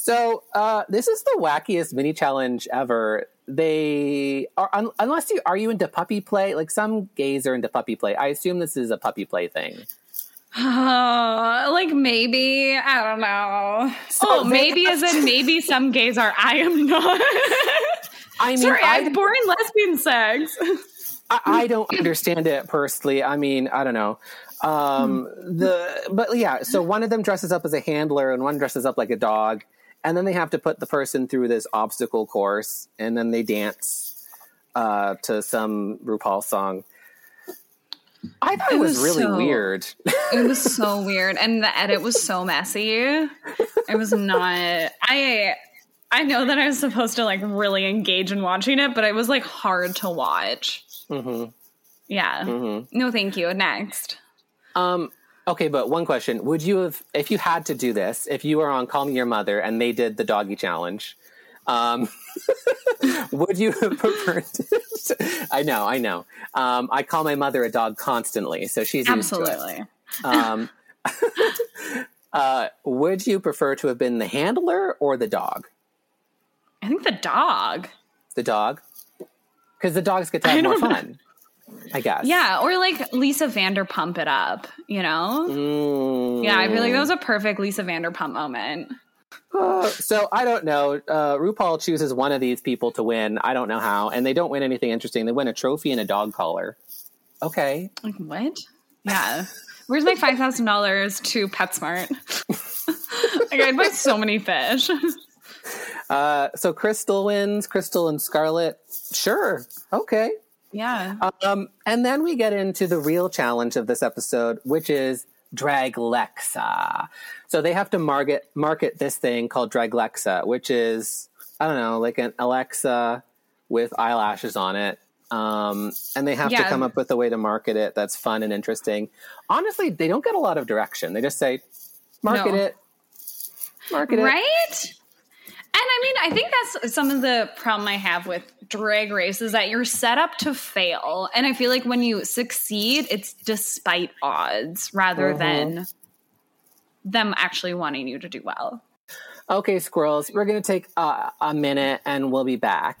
So uh, this is the wackiest mini challenge ever. They are un- unless you are you into puppy play? Like some gays are into puppy play. I assume this is a puppy play thing. Uh, like maybe I don't know. So oh, maybe as in maybe some gays are. I am not. I mean, Sorry, I have boring lesbian sex. I, I don't understand it personally. I mean, I don't know. Um, the but yeah, so one of them dresses up as a handler and one dresses up like a dog, and then they have to put the person through this obstacle course, and then they dance uh, to some RuPaul song. I thought it, It was, was really so- weird. it was so weird, and the edit was so messy. It was not. I I know that I was supposed to like really engage in watching it, but it was like hard to watch. hmm Yeah. hmm No, thank you. Next. Um, okay, but one question: Would you have, if you had to do this, if you were on Call Me Your Mother and they did the doggy challenge? Um, would you have preferred? It? I know, I know. Um, I call my mother a dog constantly, so she's used to it. Absolutely. Um, uh, would you prefer to have been the handler or the dog? I think the dog. The dog, because the dogs get to have more know. fun. I guess. Yeah, or like Lisa Vanderpump it up, you know? Mm. Yeah, I feel like that was a perfect Lisa Vanderpump moment. Uh, so I don't know. Uh, RuPaul chooses one of these people to win. I don't know how, and they don't win anything interesting. They win a trophy and a dog collar. Okay. Like, what? Yeah. Where's my $5,000 to PetSmart? like, I'd buy so many fish. Uh, so Krystal wins. Krystal and Scarlett. Sure. Okay. Yeah. Um, and then we get into the real challenge of this episode, which is Draglexa. So they have to market market this thing called Draglexa, which is I don't know, like an Alexa with eyelashes on it. Um, and they have to come up with a way to market it that's fun and interesting. Honestly, they don't get a lot of direction. They just say, "Market No. it, market it." Right? And I mean, I think that's some of the problem I have with drag race is that you're set up to fail. And I feel like when you succeed, it's despite odds rather Mhm. than them actually wanting you to do well. Okay, squirrels, we're going to take uh, a minute and we'll be back.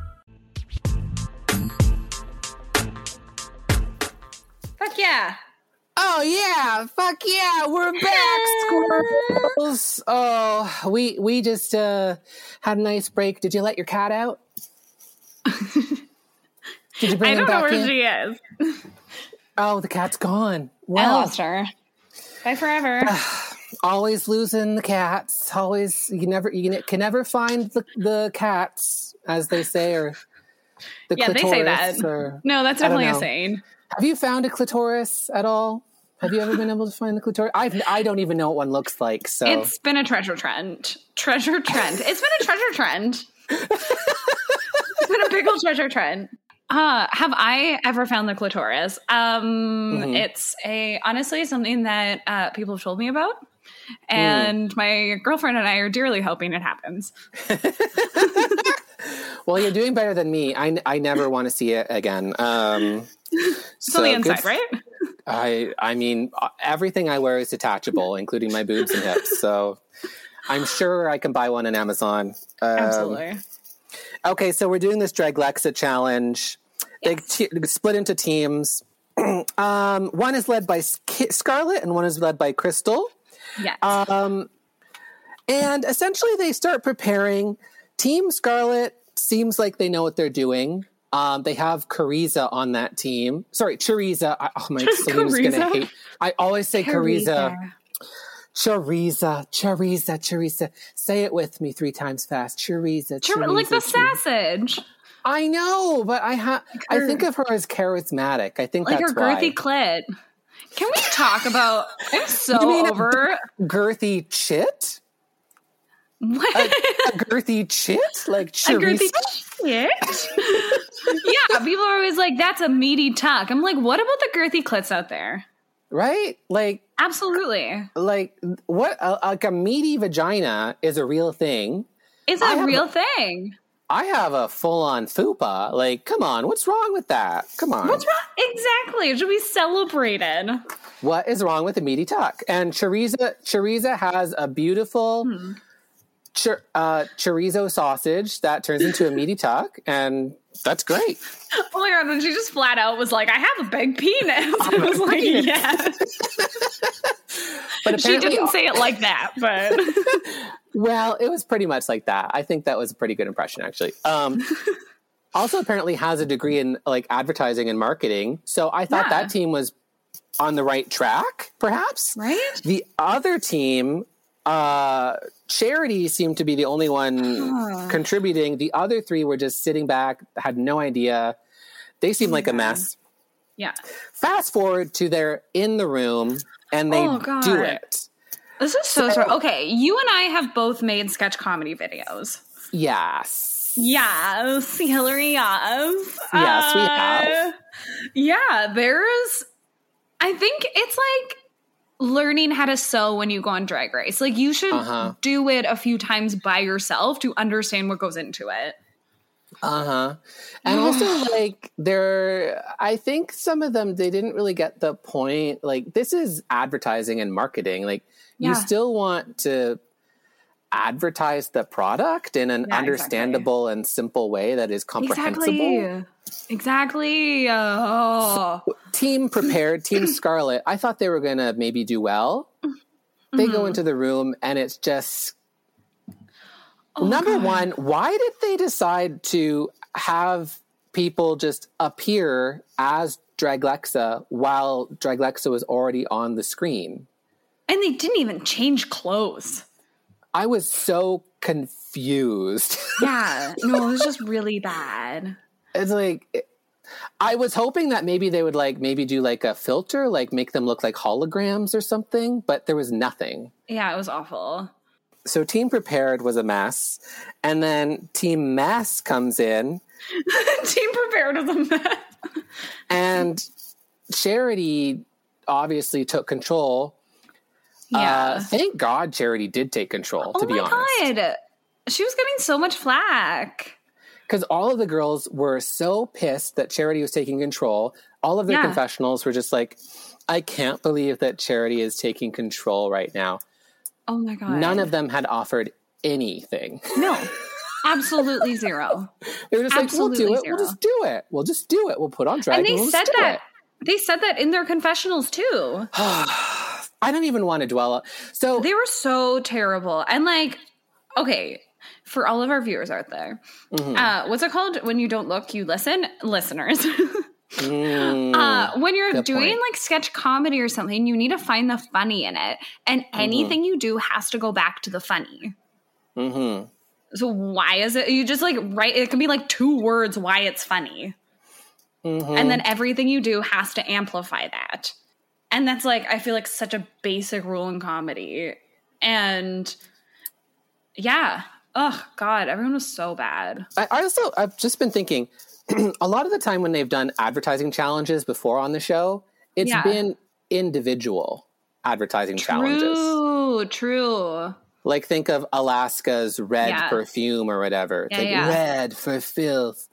Fuck yeah. Oh yeah, fuck yeah, we're back, squirrels. Oh, we we just uh, had a nice break. Did you let your cat out? Did you bring I don't know where in? she is. Oh, the cat's gone. I lost her. Bye forever. always losing the cats. Always, you never, you can never find the the cats, as they say, or the yeah, they say that. or- No, that's definitely a saying. Have you found a clitoris at all? Have you ever been able to find the clitoris? I've, I don't even know what one looks like. So It's been a treasure trend. Treasure trend. It's been a treasure trend. it's been a big old treasure trend. Uh, have I ever found the clitoris? Um, Mhm. It's a honestly something that uh, people have told me about, and my girlfriend and I are dearly hoping it happens. well, you're doing better than me. I, I never want to see it again. Um, It's on the inside, right? I I mean uh, everything I wear is detachable, including my boobs and hips. So I'm sure I can buy one on Amazon. Um, Absolutely. Okay, so we're doing this Draglexa challenge. They te- split into teams. um, one is led by Sk- Scarlett, and one is led by Krystal. Yes. Um, and essentially, they start preparing Team Scarlett seems like they know what they're doing. Um, they have Cariza on that team. Sorry, Choriza. I, oh my, Selena's gonna hate. I always say Cariza. Teresa. Choriza, Choriza, Choriza. Say it with me three times fast. Choriza, Chor- Choriza. like the sausage, I know, but I have. I her- think of her as charismatic. I think like that's her girthy why. clit. Can we talk about? I'm so a over. girthy chit. What? A girthy chit, like A chorizo. yeah, people are always like, "That's a meaty tuck." I'm like, what about the girthy clits out there? right? Like, Absolutely, like what? Uh, like a meaty vagina is a real thing. it's a real a- thing. I have a full-on fupa. Like, come on, what's wrong with that? Come on, What's wrong? Exactly, it should be celebrated. What is wrong with a meaty tuck? And chorizo, chorizo has a beautiful Hmm. Chor- uh, chorizo sausage that turns into a meaty tuck, and that's great. Oh my god! And she just flat out was like, "I have a big penis." I was like, "Yes." But She didn't say it like that, but well, it was pretty much like that. I think that was a pretty good impression, actually. Um, also, apparently, has a degree in like advertising and marketing. So I thought Yeah. that team was on the right track, perhaps. right? The other team, uh, Charity seemed to be the only one contributing. The other three were just sitting back, had no idea. They seemed like a mess. Yeah. Fast forward to they're in the room and they Oh, God. do it. This is so, so okay. You and I have both made sketch comedy videos. Yes. Yes, Hillary, yes. Yes, we Uh, have. Yeah, there's, I think it's like learning how to sew when you go on Drag Race. Like, you should Uh-huh. do it a few times by yourself to understand what goes into it. Uh huh. And also, like, they're, I think some of them, they didn't really get the point. Like, this is advertising and marketing. Like, Yeah. you still want to advertise the product in an Yeah, understandable and simple way that is comprehensible. Exactly. Exactly. Oh. Team prepared, Team Scarlett, I thought they were going to maybe do well. They Mm-hmm. go into the room and it's just. Oh, Number one, why did they decide to have people just appear as Draglexa while Draglexa was already on the screen? And they didn't even change clothes. I was so confused. Yeah. No, it was just really bad. it's like it- I was hoping that maybe they would like maybe do like a filter, like make them look like holograms or something, but there was nothing. Yeah, it was awful. So Team Prepared was a mess, and then Team Mess comes in, Team prepared was a mess. and Charity obviously took control. Yeah. Uh, thank God Charity did take control. oh to be honest. Oh my god. She was getting so much flack. because all of the girls were so pissed that Charity was taking control. All of their Yeah. confessionals were just like, "I can't believe that Charity is taking control right now." Oh my god. None of them had offered anything. No. Absolutely zero. They were just like, "We'll do it. zero. We'll just do it. We'll just do it. We'll put on drag and they we'll said that. it." They said that in their confessionals too. I don't even want to dwell. on So They were so terrible. And like, okay, for all of our viewers out there, Mm-hmm. uh, what's it called? When you don't look, you listen. Listeners. Mm, uh, when you're doing point. like sketch comedy or something, you need to find the funny in it. And Mm-hmm. anything you do has to go back to the funny. mhm. So why is it you just like write it can be like two words why it's funny. Mhm. And then everything you do has to amplify that. And that's like I feel like such a basic rule in comedy. And yeah. Oh God, everyone was so bad. I, I also I've just been thinking a lot of the time when they've done advertising challenges before on the show, it's Yeah. been individual advertising challenges. True, true. Like think of Alaska's red Yeah. perfume or whatever. It's Yeah, like yeah. red for filth.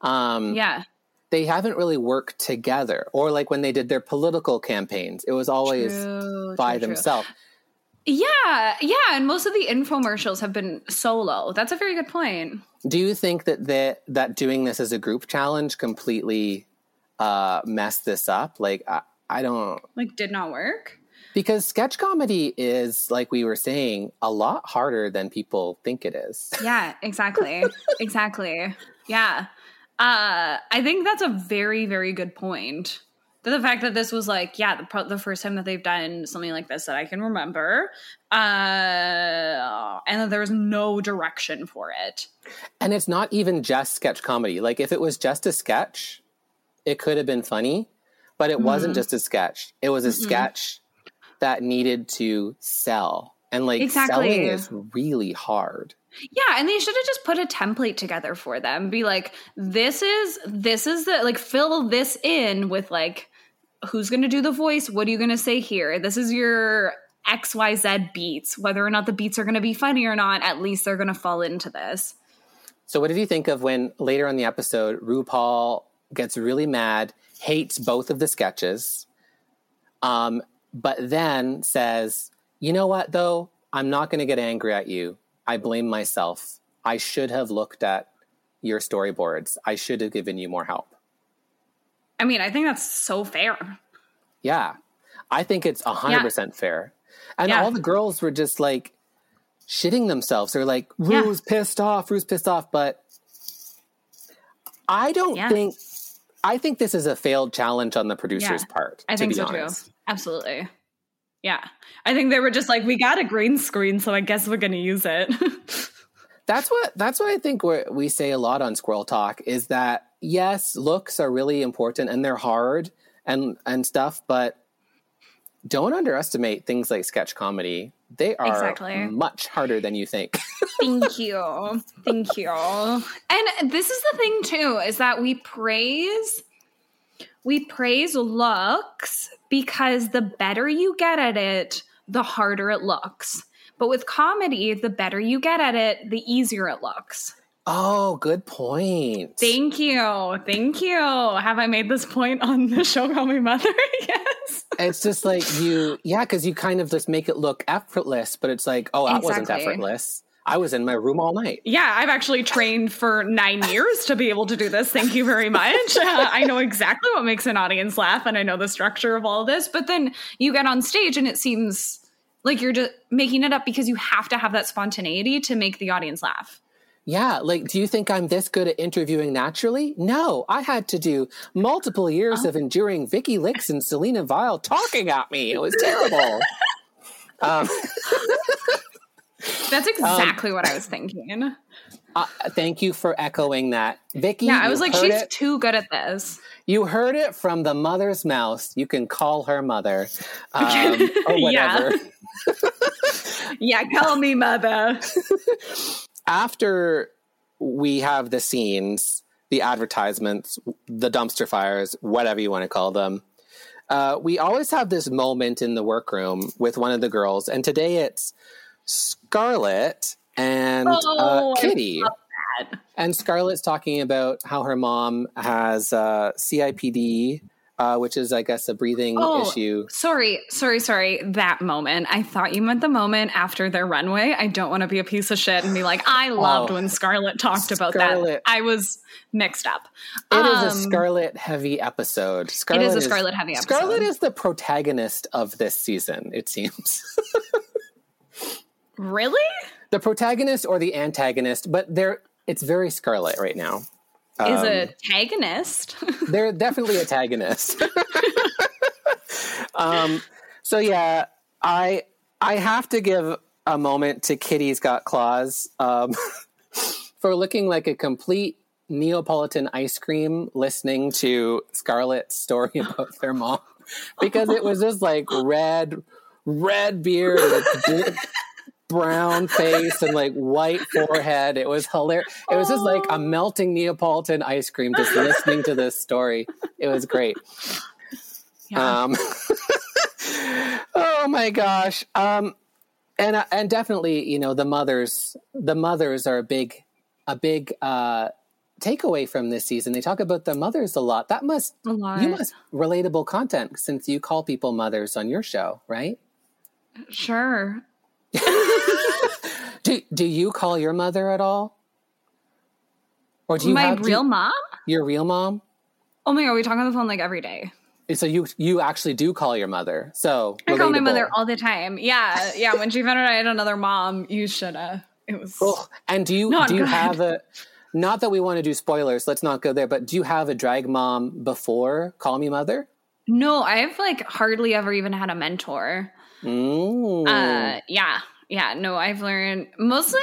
Um, Yeah. They haven't really worked together. Or like when they did their political campaigns, it was always True, by true, true. themselves. Yeah, yeah, and most of the infomercials have been solo. That's a very good point. Do you think that that that doing this as a group challenge completely uh, messed this up? Like I, I don't. Like, did not work. Because sketch comedy is, like we were saying, a lot harder than people think it is. Yeah, exactly. exactly. Yeah. Uh, I think that's a very, very good point. The fact that this was like, yeah, the, the first time that they've done something like this that I can remember, uh, and that there was no direction for it. And it's not even just sketch comedy. Like, if it was just a sketch, it could have been funny, but it wasn't just a sketch. It was a sketch that needed to sell. And like, Exactly. selling is really hard. Yeah, and they should have just put a template together for them. Be like, this is this is the like fill this in with like who's going to do the voice, what are you going to say here? This is your XYZ beats. Whether or not the beats are going to be funny or not, at least they're going to fall into this. So, what did you think of when later on the episode, RuPaul gets really mad, hates both of the sketches, um, but then says, You know what, though? I'm not going to get angry at you. I blame myself. I should have looked at your storyboards. I should have given you more help. I mean, I think that's so fair. Yeah. I think it's 100% fair. And Yeah. all the girls were just like shitting themselves. They're like, Yeah. Rue's pissed off, Rue's pissed off. But I don't Yeah. think, I think this is a failed challenge on the producer's Yeah. part. I to think be so honest. too. Absolutely. Yeah. I think they were just like, we got a green screen, so I guess we're going to use it. That's what that's what I think we we say a lot on Squirrel Talk is that yes, looks are really important and they're hard and and stuff, but don't underestimate things like sketch comedy. They are Exactly. much harder than you think. Thank you. Thank you. And this is the thing too is that we praise we praise looks because the better you get at it, the harder it looks. But with comedy, the better you get at it, the easier it looks. oh, good point. Thank you. Thank you. Have I made this point on the show Call Me Mother? yes. it's just like you, yeah, because you kind of just make it look effortless, but it's like, oh, that wasn't effortless. I was in my room all night. Yeah, I've actually trained for nine years to be able to do this. Thank you very much. Uh, I know exactly what makes an audience laugh and I know the structure of all of this. But then you get on stage and it seems like you're just making it up because you have to have that spontaneity to make the audience laugh. Yeah, like, do you think I'm this good at interviewing naturally? No, I had to do multiple years Oh. of enduring Vicky Licks and Selena Vile talking at me. It was terrible. um, That's exactly what I was thinking. uh, thank you for echoing that, Vicky. Yeah, I was like, she's it. too good at this. You heard it from the mother's mouth. You can call her mother, um, or Yeah. whatever. Yeah, call me mother. after we have the scenes, the advertisements, the dumpster fires, whatever you want to call them, uh, we always have this moment in the workroom with one of the girls. And today it's Scarlett and Oh, uh, Kitty. And Scarlett's talking about how her mom has uh, CIPD, uh, which is, I guess, a breathing Oh, issue. Sorry, sorry, sorry. That moment. I thought you meant the moment after their runway. I don't want to be a piece of shit and be like, I loved Oh. when Scarlett talked about that. I was mixed up. It is a Um, Scarlett heavy episode. Scarlett a Scarlett-heavy episode. Scarlett is the protagonist of this season, it seems. Really? the protagonist or the antagonist, but they're it's very Scarlett right now. Is Um, a antagonist. They're definitely a antagonist. um, so yeah, I I have to give a moment to Kitty Scott-Claus um, for looking like a complete Neapolitan ice cream listening to Scarlett's story about their mom because it was just like red, red beard, brown face, and like white forehead. It was hilarious. It was just like a melting Neapolitan ice cream just listening to this story. It was great. Yeah. Um, oh my gosh. Um, and uh, and definitely, you know, the mothers, the mothers are a big, a big uh, takeaway from this season. They talk about the mothers a lot. That must a lot. you must relatable content since you call people mothers on your show, right? Sure. Do do you call your mother at all? Or do you My have do you- real mom? your real mom? Oh my god, we talk on the phone like every day. So you you actually do call your mother. So I call my mother all the time. Yeah, yeah. When she found out I had another mom, you shoulda. It was. Oh, and do you Not do you good. have a? Not that we want to do spoilers. Let's not go there. But do you have a drag mom before Call Me Mother? No, I've like hardly ever even had a mentor. Mm. Uh, yeah, yeah. No, I've learned mostly.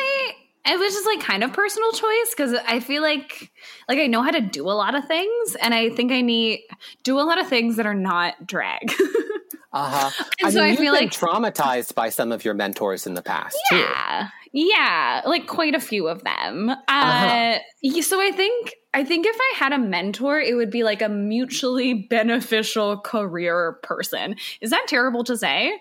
It was just like kind of personal choice because I feel like like I know how to do a lot of things, and I think I need do a lot of things that are not drag. Uh-huh. And I so mean, I you've feel been like- traumatized by some of your mentors in the past too. yeah, yeah, like quite a few of them. Uh, Uh-huh. So I think I think if I had a mentor, it would be like a mutually beneficial career person. Is that terrible to say?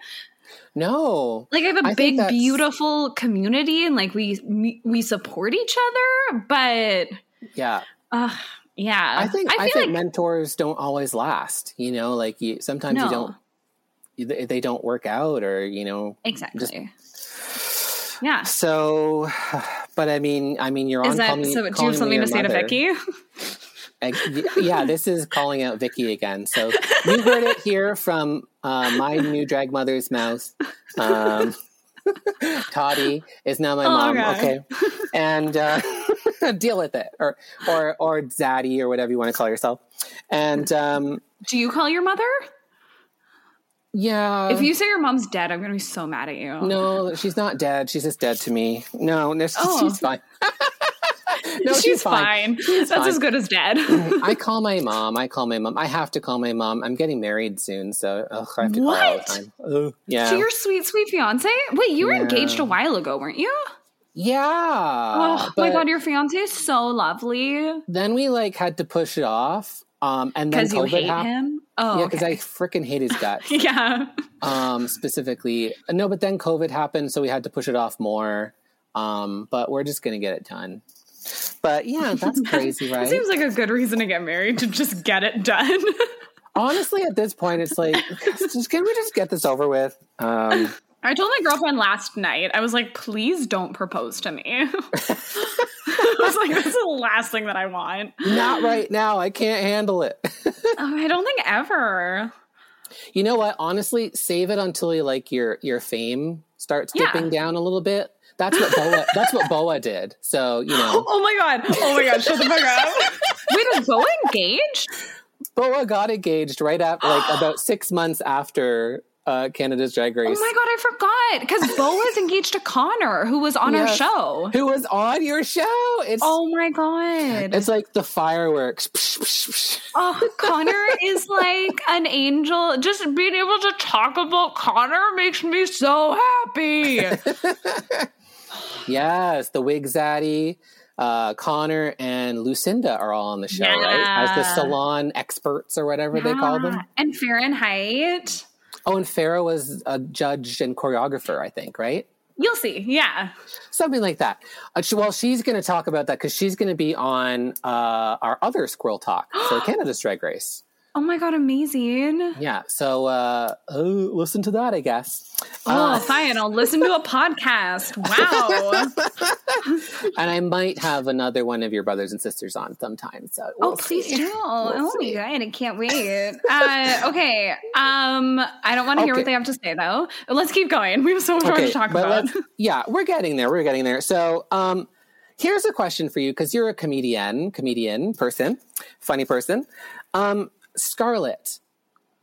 No. like I have a I big, beautiful community, and like we we support each other. But Yeah. uh, yeah, I think I, I think like mentors don't always last. You know, like you sometimes no, you don't they they don't work out or you know exactly. yeah, so but i mean i mean you're is on that Call Me- so? Do you Calling have Me something to say to Vicky? Yeah this is calling out vicky again so you heard it here from uh, my new drag mother's mouth um, toddy is now my Oh, mom God. okay and uh, deal with it or or or zaddy or whatever you want to call yourself and um, Do you call your mother? Yeah If you say your mom's dead, I'm gonna be so mad at you. no she's not dead she's just dead to me no, no she's, Oh. she's fine no she's, fine. That's fine. as good as dead. I call my mom. I call my mom. I have to call my mom. I'm getting married soon, so ugh, I have to call her all the time. Ugh, yeah. to your sweet, sweet fiance. Wait, you were Yeah. engaged a while ago, weren't you? yeah. oh my god, your fiance is so lovely. then we like had to push it off. Um, and then Because you COVID hate happened. him. Oh, Yeah, because okay. I freaking hate his guts. yeah. um, specifically. No, but then COVID happened, so we had to push it off more. Um, but we're just gonna get it done. But yeah, that's crazy, right? It seems like a good reason to get married to just get it done. Honestly, at this point, it's like, just, can we just get this over with? Um, I told my girlfriend last night, I was like, please don't propose to me. I was like, that's the last thing that I want. not right now. I can't handle it. Oh, I don't think ever. You know what? Honestly, save it until you like your your fame starts Yeah. dipping down a little bit. That's what Boa. that's what Boa did. So you know, Oh my god. Oh my god, shut the fuck up. Wait, is Boa engaged? Boa got engaged right after, like about six months after uh, Canada's Drag Race. Oh my god, I forgot. Because Boa's engaged to Connor, who was on our show. Who was on your show? It's Oh my god. it's like the fireworks. Oh, Connor is like an angel. Just being able to talk about Connor makes me so happy. yes, the Wig Zaddy, uh, Connor, and Lucinda are all on the show, right? As the salon experts or whatever they call them. Yeah. And Fahrenheit. Oh, and Farah was a judge and choreographer, I think, right? You'll see. Yeah. Something like that. Uh, she- well, she's going to talk about that because she's going to be on uh, our other Squirrel Talk for Canada's Drag Race. Oh my god, amazing. Yeah, so uh, oh, listen to that, I guess. Oh, Uh, fine. I'll listen to a podcast. Wow. and I might have another one of your brothers and sisters on sometime. So Oh, we'll please see. do. oh We'll my see. god, I can't wait. Uh, okay. Um, I don't want to hear Okay. what they have to say though. Let's keep going. We have so much more to talk but about. yeah, we're getting there. We're getting there. So, um, here's a question for you because you're a comedian, comedian person, funny person. Um, Scarlett,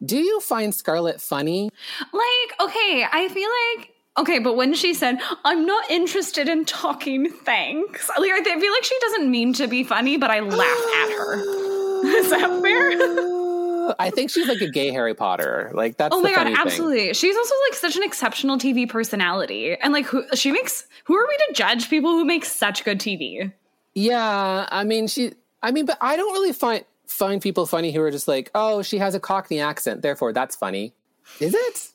do you find Scarlett funny? Like, okay, I feel like okay, but when she said, "I'm not interested in talking," thanks. Like, I feel like she doesn't mean to be funny, but I laugh at her. Is that fair? I think she's like a gay Harry Potter. Like that's Oh the my god, funny thing. absolutely. She's also like such an exceptional TV personality. And like who she makes who are we to judge people who make such good TV? Yeah, I mean she. I mean, but I don't really find find people funny who are just like, oh, she has a Cockney accent, therefore that's funny. Is it?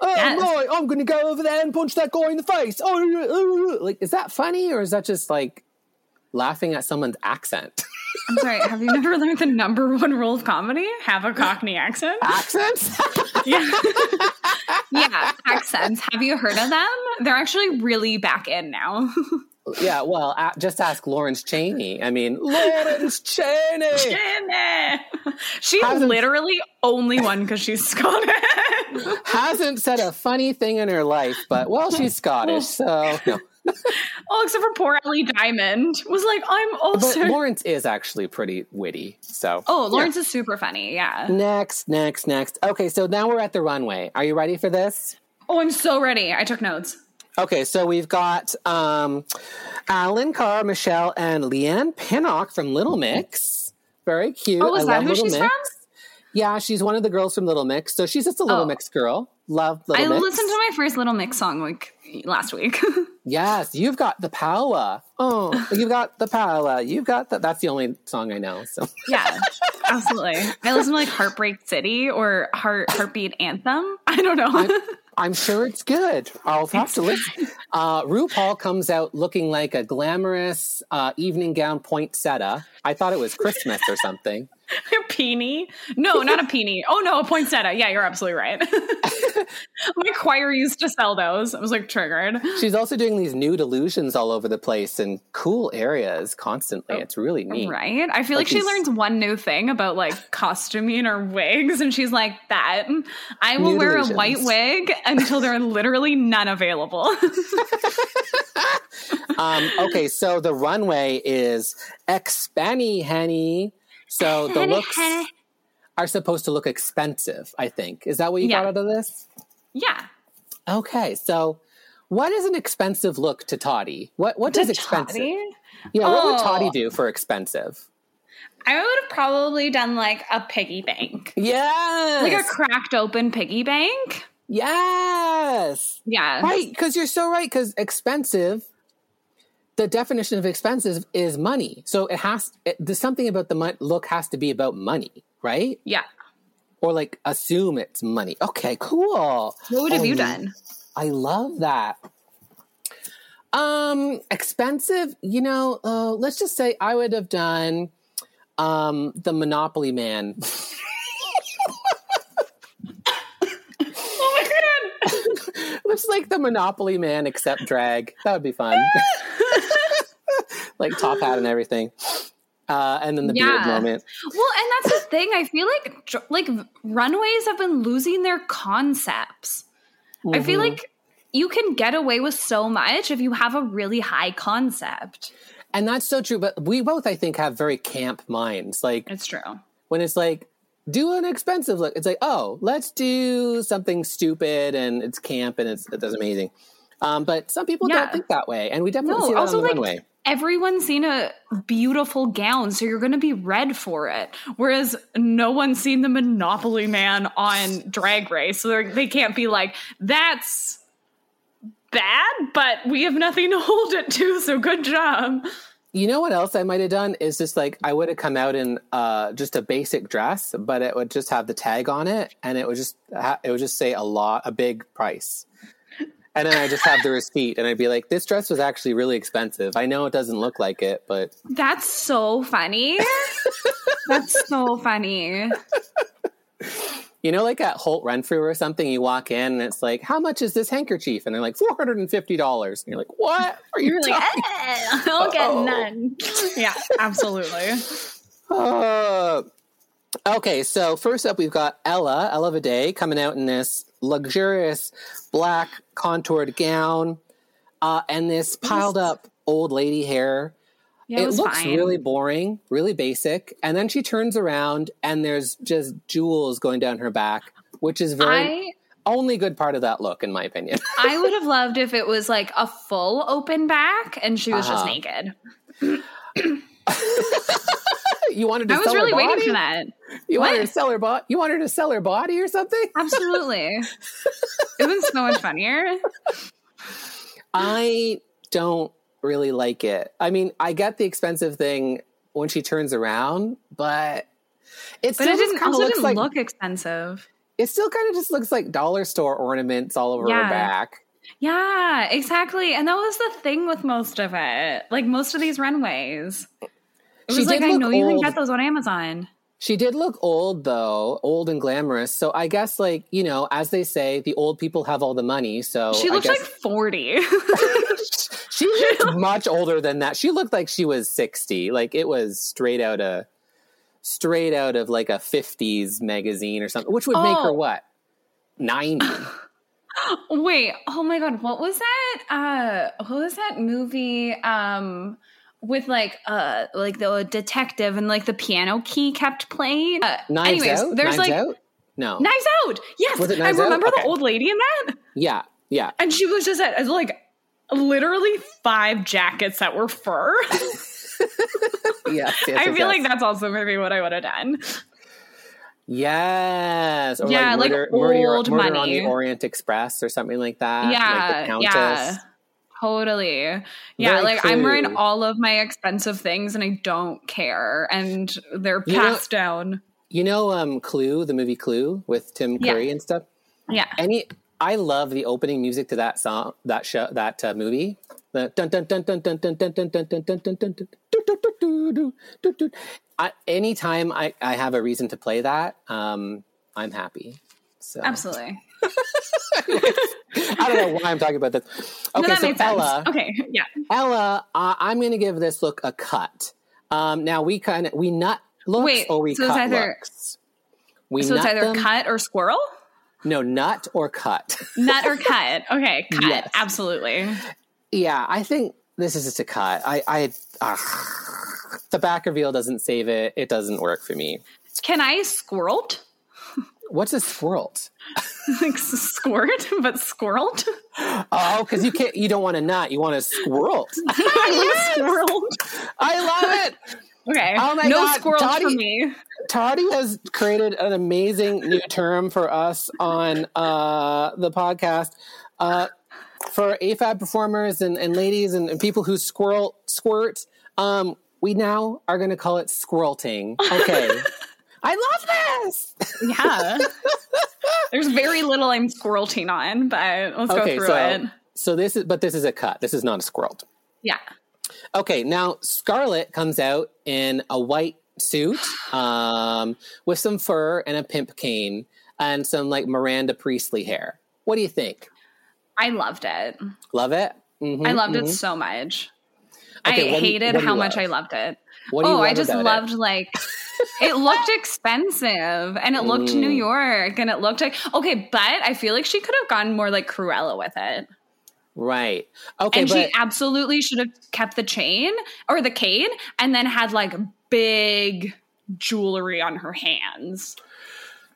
Oh Yes. right, I'm going to go over there and punch that guy in the face. Oh, like is that funny or is that just like laughing at someone's accent? I'm sorry, have you never learned the number one rule of comedy? Have a Cockney accent? Accents? Yeah. yeah, accents. Have you heard of them? They're actually really back in now. yeah. Well, just ask Lawrence Chaney. I mean, Lawrence Chaney. Jenna. She's Hasn't- literally only one because she's Scottish. hasn't said a funny thing in her life, but well, she's Scottish, so no. oh, except for poor Ellie Diamond was like, I'm also. But. Lawrence is actually pretty witty. So oh, Lawrence is super funny. Yeah. next, next, next. Okay, so now we're at the runway. Are you ready for this? Oh, I'm so ready. I took notes. Okay, so we've got um, Alan Carr, Michelle, and Leigh-Anne Pinnock from Little Mix. Very cute. Oh, is I that love who Little she's Mix. from? Yeah, she's one of the girls from Little Mix. So she's just a Little Oh. Mix girl. Love Little I Mix. listened to my first Little Mix song like last week. Yes, you've got the power. Oh, you've got the power. You've got the. That's the only song I know. So yeah, absolutely. I listen to like Heartbreak City or Heart Heartbeat Anthem. I don't know. I'm sure it's good. I'll have to listen. Uh, RuPaul comes out looking like a glamorous uh, evening gown poinsettia. I thought it was Christmas or something. a peony? No, not a peony. Oh no, a poinsettia. Yeah, you're absolutely right. my choir used to sell those. I was like triggered. She's also doing these nude illusions all over the place in cool areas constantly. It's really neat. Right? I feel like, Like she learns one new thing about like costuming or wigs, and she's like, "That I will wear illusions. a white wig until there are literally none available." Um, okay, so the runway is expenny henny. So the looks are supposed to look expensive, I think. Is that what you Yeah. got out of this? yeah. Okay, so what is an expensive look to Toddy? What what To does expensive? Toddy? Yeah, what would Oh. Toddy do for expensive? I would have probably done like a piggy bank, Yes, like a cracked open piggy bank. Yes, Yeah. right. Because you're so right. Because expensive, the definition of expensive is money. So it has. It, there's something about the mon- look has to be about money, right? Yeah. Or like assume it's money. Okay, cool. What would have Oh, you done? I love that. Um, expensive, you know, uh, let's just say I would have done um the Monopoly Man. Oh my god. Looks like the Monopoly Man except drag. That would be fun. like top hat and everything. Uh, and then the beard Yeah. moment. Well, and that's the thing. I feel like like runways have been losing their concepts. I feel Mm-hmm. like you can get away with so much if you have a really high concept. And that's so true. But we both, I think, have very camp minds. Like It's true. when it's like, do an expensive look. It's like, oh, let's do something stupid and it's camp and it's it's amazing. Um, but some people Yeah. don't think that way, and we definitely No, see that also on the like runway. everyone's seen a beautiful gown, so you're going to be red for it. Whereas no one's seen the Monopoly Man on Drag Race, so they can't be like, "That's bad," but we have nothing to hold it to. So good job. You know what else I might have done is just like I would have come out in uh, just a basic dress, but it would just have the tag on it, and it would just ha- it would just say a lot, a big price. And then I just have the receipt, and I'd be like, "This dress was actually really expensive. I know it doesn't look like it, but That's so funny. That's so funny. You know, like at Holt Renfrew or something, you walk in and it's like, how much is this handkerchief? And they're like, $450. And you're like, what are you You're like, talking eh, I'll get Uh-oh. none. Yeah, absolutely. Uh, okay, so first up, we've got Ella, Ella Vaday, coming out in this luxurious black contoured gown uh, and this piled up old lady hair. Yeah, it, it looks fine. really boring, really basic. And then she turns around and there's just jewels going down her back, which is very I only good part of that look, in my opinion. I would have loved if it was like a full open back and she was just Uh-huh. naked. you wanted to sell her. I was really waiting for that. You wanted to sell her body? You wanted to sell her body or something? Absolutely. it was so much funnier. I don't really like it. I mean, I get the expensive thing when she turns around, but it But still it just didn't also looks didn't like look expensive. it still kind of just looks like dollar store ornaments all over Yeah. her back. Yeah, exactly. And that was the thing with most of it. Like most of these runways. It She was like, I know you can get those on Amazon. She did look old though, old and glamorous. So I guess like, you know, as they say, the old people have all the money. So She I looked guess like 40. She looked much older than that. She looked like she was 60. Like it was straight out of straight out of like a 50s magazine or something, which would make her Oh. what? 90. Wait, oh my god, what was that? Uh what was that movie um with like uh like the detective and like the piano key kept playing? Uh, Knives anyways, out? there's Knives like out? No. Knives Out. Yes. I remember Okay. the old lady in that. Yeah. Yeah. And she was just at like literally five jackets that were fur. Yes, yes, I yes, feel like that's also maybe what I would have done. Yes. Or Yeah, like murder, murder, old murder on money. the Orient Express or something like that. yeah, Like the Countess. yeah. Totally. Yeah, Very like I'm wearing all of my expensive things and I don't care. And they're You know- passed down. You know um Clue, the movie Clue with Tim Yeah. Curry and stuff? Yeah. Any I love the opening music to that song, that show, that uh, movie. Anytime I, I have a reason to play that, um, I'm happy. So. Absolutely. I don't know why I'm talking about this. Okay, no, so Ella. Sense. Okay, yeah. Ella, uh, I'm going to give this look a cut. Um, now we kind of we nut looks Wait, or we so cut either, looks. We so it's either them. cut or squirrel. No, nut or cut. Nut or cut. Okay, cut. Yes. Absolutely. Yeah, I think this is just a cut. I, I, the back reveal doesn't save it. It doesn't work for me. Can I squirreled? What's a squirrel? like squirt, but squirreled? Oh, because you can't. You don't want a nut. You want a squirrel. I squirreled. I love it. Okay. Oh my no God, squirrels for me. Toddy has created an amazing new term for us on uh, the podcast. Uh, for AFAB performers and, and ladies and, and people who squirrel squirt, um, we now are going to call it squirrelting. Okay. I love this. Yeah. There's very little I'm squirrelting on, but let's okay, go through so it. so this is but this is a cut. This is not a squirrel. Yeah. Okay, now Scarlett comes out in a white suit um, with some fur and a pimp cane and some like Miranda Priestly hair. What do you think? I loved it. Love it? Mhm, I loved it mhm. so much. Okay, I what hated what how much love? I loved it. What do you oh, I just about it? loved like it looked expensive and it looked New Mm. York and it looked like okay, but I feel like she could have gone more like Cruella with it. Right. Okay, and but she absolutely should have kept the chain or the cane and then had like big jewelry on her hands.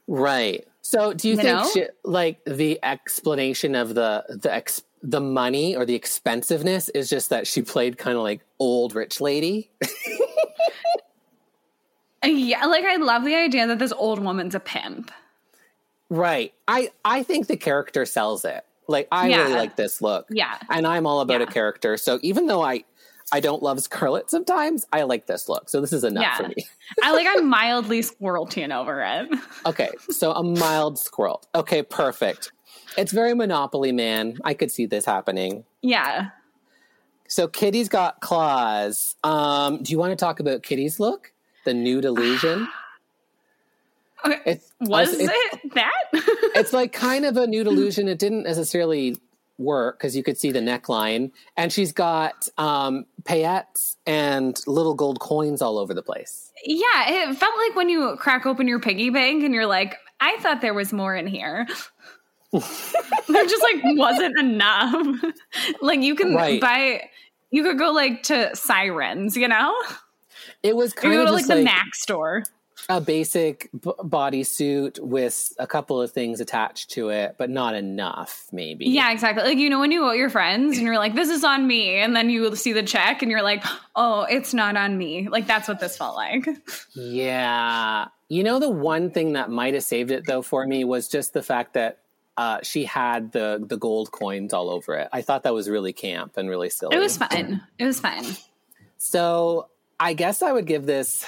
right. So, do you, You think she, like the explanation of the the ex, the money or the expensiveness is just that she played kind of like old rich lady? Yeah, like I love the idea that this old woman's a pimp. Right. I I think the character sells it. Like I really like this look. Yeah. And I'm all about a character. So even though I I don't love Scarlett sometimes, I like this look. So this is enough Yeah. for me. I like I'm mildly squirrelting over it. Okay. So a mild squirrel. Okay, perfect. It's very Monopoly Man. I could see this happening. Yeah. So Kitty's got claws. Um, do you want to talk about Kitty's look? The nude illusion? Okay. It's Was it's, it that? it's like kind of a nude illusion. It didn't necessarily work because you could see the neckline, and she's got um, paillettes and little gold coins all over the place. yeah, it felt like when you crack open your piggy bank and you're like, I thought there was more in here. there just like wasn't enough. like you can Right. buy you could go like to sirens, you know? It was You kind go of to like just the Mac store. A basic b- bodysuit with a couple of things attached to it, but not enough, maybe. Yeah, exactly. Like you know when you owe your friends and you're like, "This is on me," and then you see the check and you're like, "Oh, it's not on me." Like that's what this felt like. Yeah. You know, the one thing that might have saved it though for me was just the fact that uh, she had the the gold coins all over it. I thought that was really camp and really silly. It was fun. It was fun. So I guess I would give this.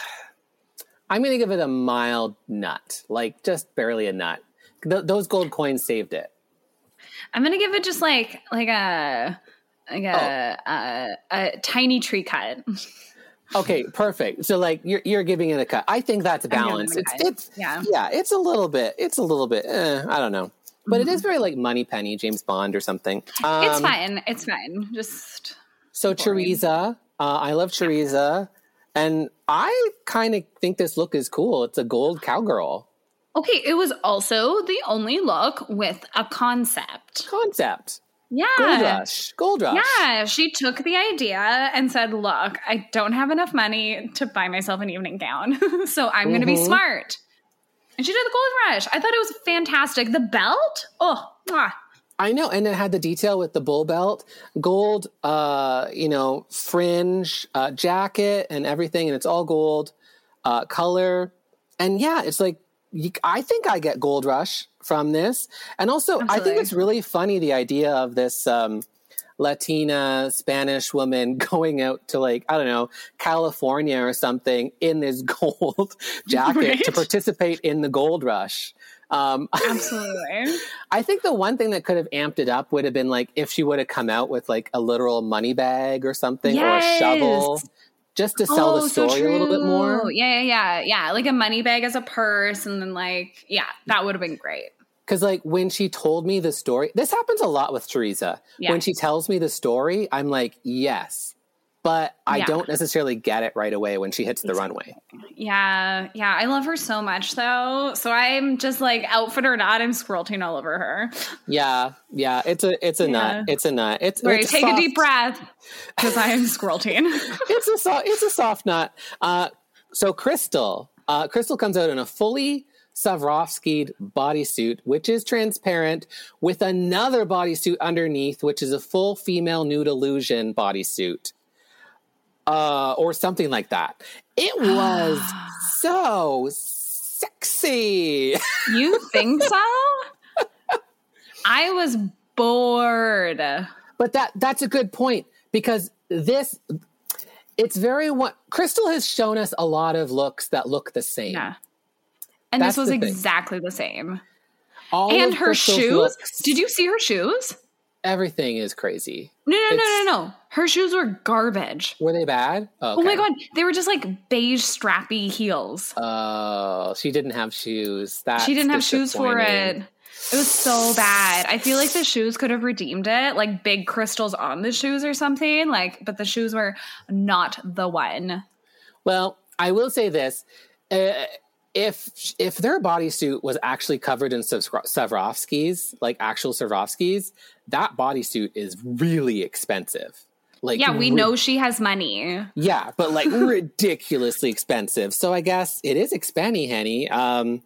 I'm going to give it a mild nut, like just barely a nut. Th- those gold coins saved it. I'm gonna give it just like like a like a a, a tiny tree cut. Okay, perfect. So like you're you're giving it a cut. I think that's balanced. It's cut. it's Yeah. yeah. It's a little bit. It's a little bit. Eh, I don't know, but it is very like Moneypenny, James Bond or something. Um, it's fine. It's fine. Just So Choriza, uh, I love Choriza, and I kind of think this look is cool. It's a gold cowgirl Okay, it was also the only look with a concept. concept. Yeah. Gold rush, gold rush. Yeah, she took the idea and said, Look, I don't have enough money to buy myself an evening gown, so I'm going to be mm-hmm. smart. And she did the gold rush. I thought it was fantastic. The belt, oh, mwah. I know, and it had the detail with the bull belt, gold, uh, you know, fringe, uh, jacket, and everything, and it's all gold uh, color. And yeah, it's like you, I think I get gold rush from this, and also I think it's really funny the idea of this um, Latina Spanish woman going out to like I don't know California or something in this gold jacket to participate in the gold rush. Um, absolutely. I think the one thing that could have amped it up would have been like if she would have come out with like a literal money bag or something or a shovel just to sell the Oh, so story a little bit more. Yeah, yeah, yeah, yeah. Like a money bag as a purse, and then like, yeah, that would have been great. Because like when she told me the story, this happens a lot with Choriza. Yeah. When she tells me the story, I'm like, yes. But I Yeah. don't necessarily get it right away when she hits the runway. Yeah, yeah. I love her so much though. So I'm just like outfit or not, I'm squirting all over her. Yeah, yeah. It's a it's a Yeah. nut. It's a nut. It's Right, it's take a deep breath because I am squirting. it's a soft, it's a soft nut. Uh, so Krystal, uh, Krystal comes out in a fully Swarovskied bodysuit, which is transparent, with another bodysuit underneath, which is a full female nude illusion bodysuit, uh, or something like that. It was so sexy. you think so? I was bored. But that that's a good point because this it's very one Krystal has shown us a lot of looks that look the same. Yeah. And That's this was the exactly the same. All and her Krystal's shoes. looks- Did you see her shoes? Everything is crazy. No, no, no, It's- no, no. Her shoes were garbage. Were they bad? Oh my god, they were just like beige strappy heels. Oh, she didn't have shoes. That she didn't have shoes for it. It was so bad. I feel like the shoes could have redeemed it, like big crystals on the shoes or something. Like, but the shoes were not the one. Well, I will say this: uh, if if their bodysuit was actually covered in Swarovs- Swarovskis, like actual Swarovskis, that bodysuit is really expensive. Like, Yeah, we ri- know she has money. Yeah, but like ridiculously expensive. So I guess it is expenny, Henny. Um,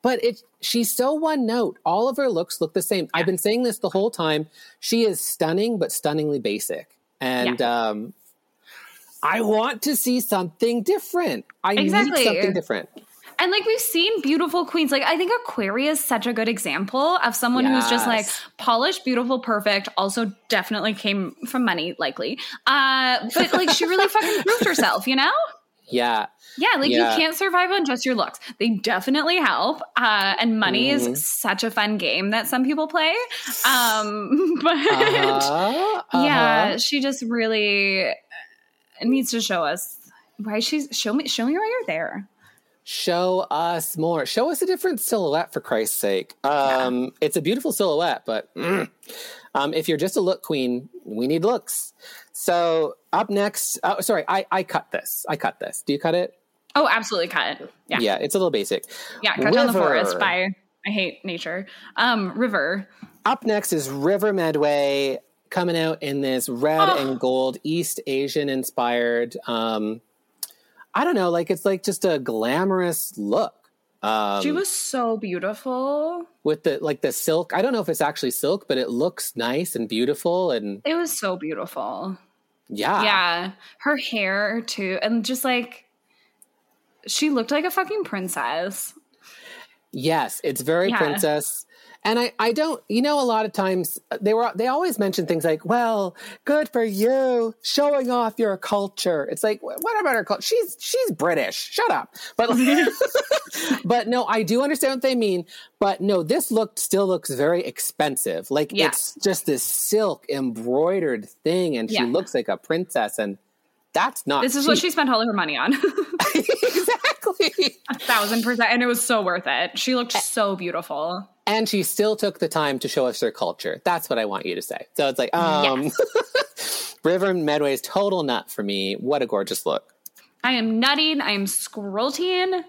but it she's so one note. All of her looks look the same. I've been saying this the whole time. She is stunning, but stunningly basic. And um, I want to see something different. I Exactly. need something different. And like we've seen beautiful queens. Like I think Aquaria is such a good example of someone who's just like polished, beautiful, perfect. Also, definitely came from money, likely. Uh, but like she really fucking proved herself. You know? Yeah. Yeah, like Yeah. you can't survive on just your looks. They definitely help. Uh, and money Mhm. is such a fun game that some people play. Um, but Uh-huh, yeah, uh-huh. she just really needs to show us why she's show me show me why you're there. Show us more. Show us a different silhouette, for Christ's sake. Um, It's a beautiful silhouette, but mm. um, if you're just a look queen, we need looks. So up next, oh, sorry, I, I cut this. I cut this. Do you cut it? Oh, absolutely cut it. Yeah. Yeah, it's a little basic. Yeah, cut down the forest by I hate nature. Um, river. Up next is River Medway coming out in this red Oh. and gold East Asian inspired. Um, I don't know, like it's like just a glamorous look. Um, She was so beautiful. with the like the silk. I don't know if it's actually silk, but it looks nice and beautiful and It was so beautiful. yeah. Yeah. Her hair too. And just like she looked like a fucking princess. Yes, it's very Yeah. princess. And I, I don't, you know, a lot of times uh, they were, they always mention things like, well, good for you, showing off your culture. It's like, what about her culture? She's, she's British. Shut up. But, but no, I do understand what they mean. But no, this look still looks very expensive. Like Yeah. it's just this silk embroidered thing, and she Yeah. looks like a princess. And that's not. This is what she spent all of her money on. exactly. A thousand percent. And it was so worth it. She looked so beautiful. and she still took the time to show us her culture. That's what I want you to say. So it's like, um, River Medway's total nut for me. What a gorgeous look. I am nutting. I am squirrelting.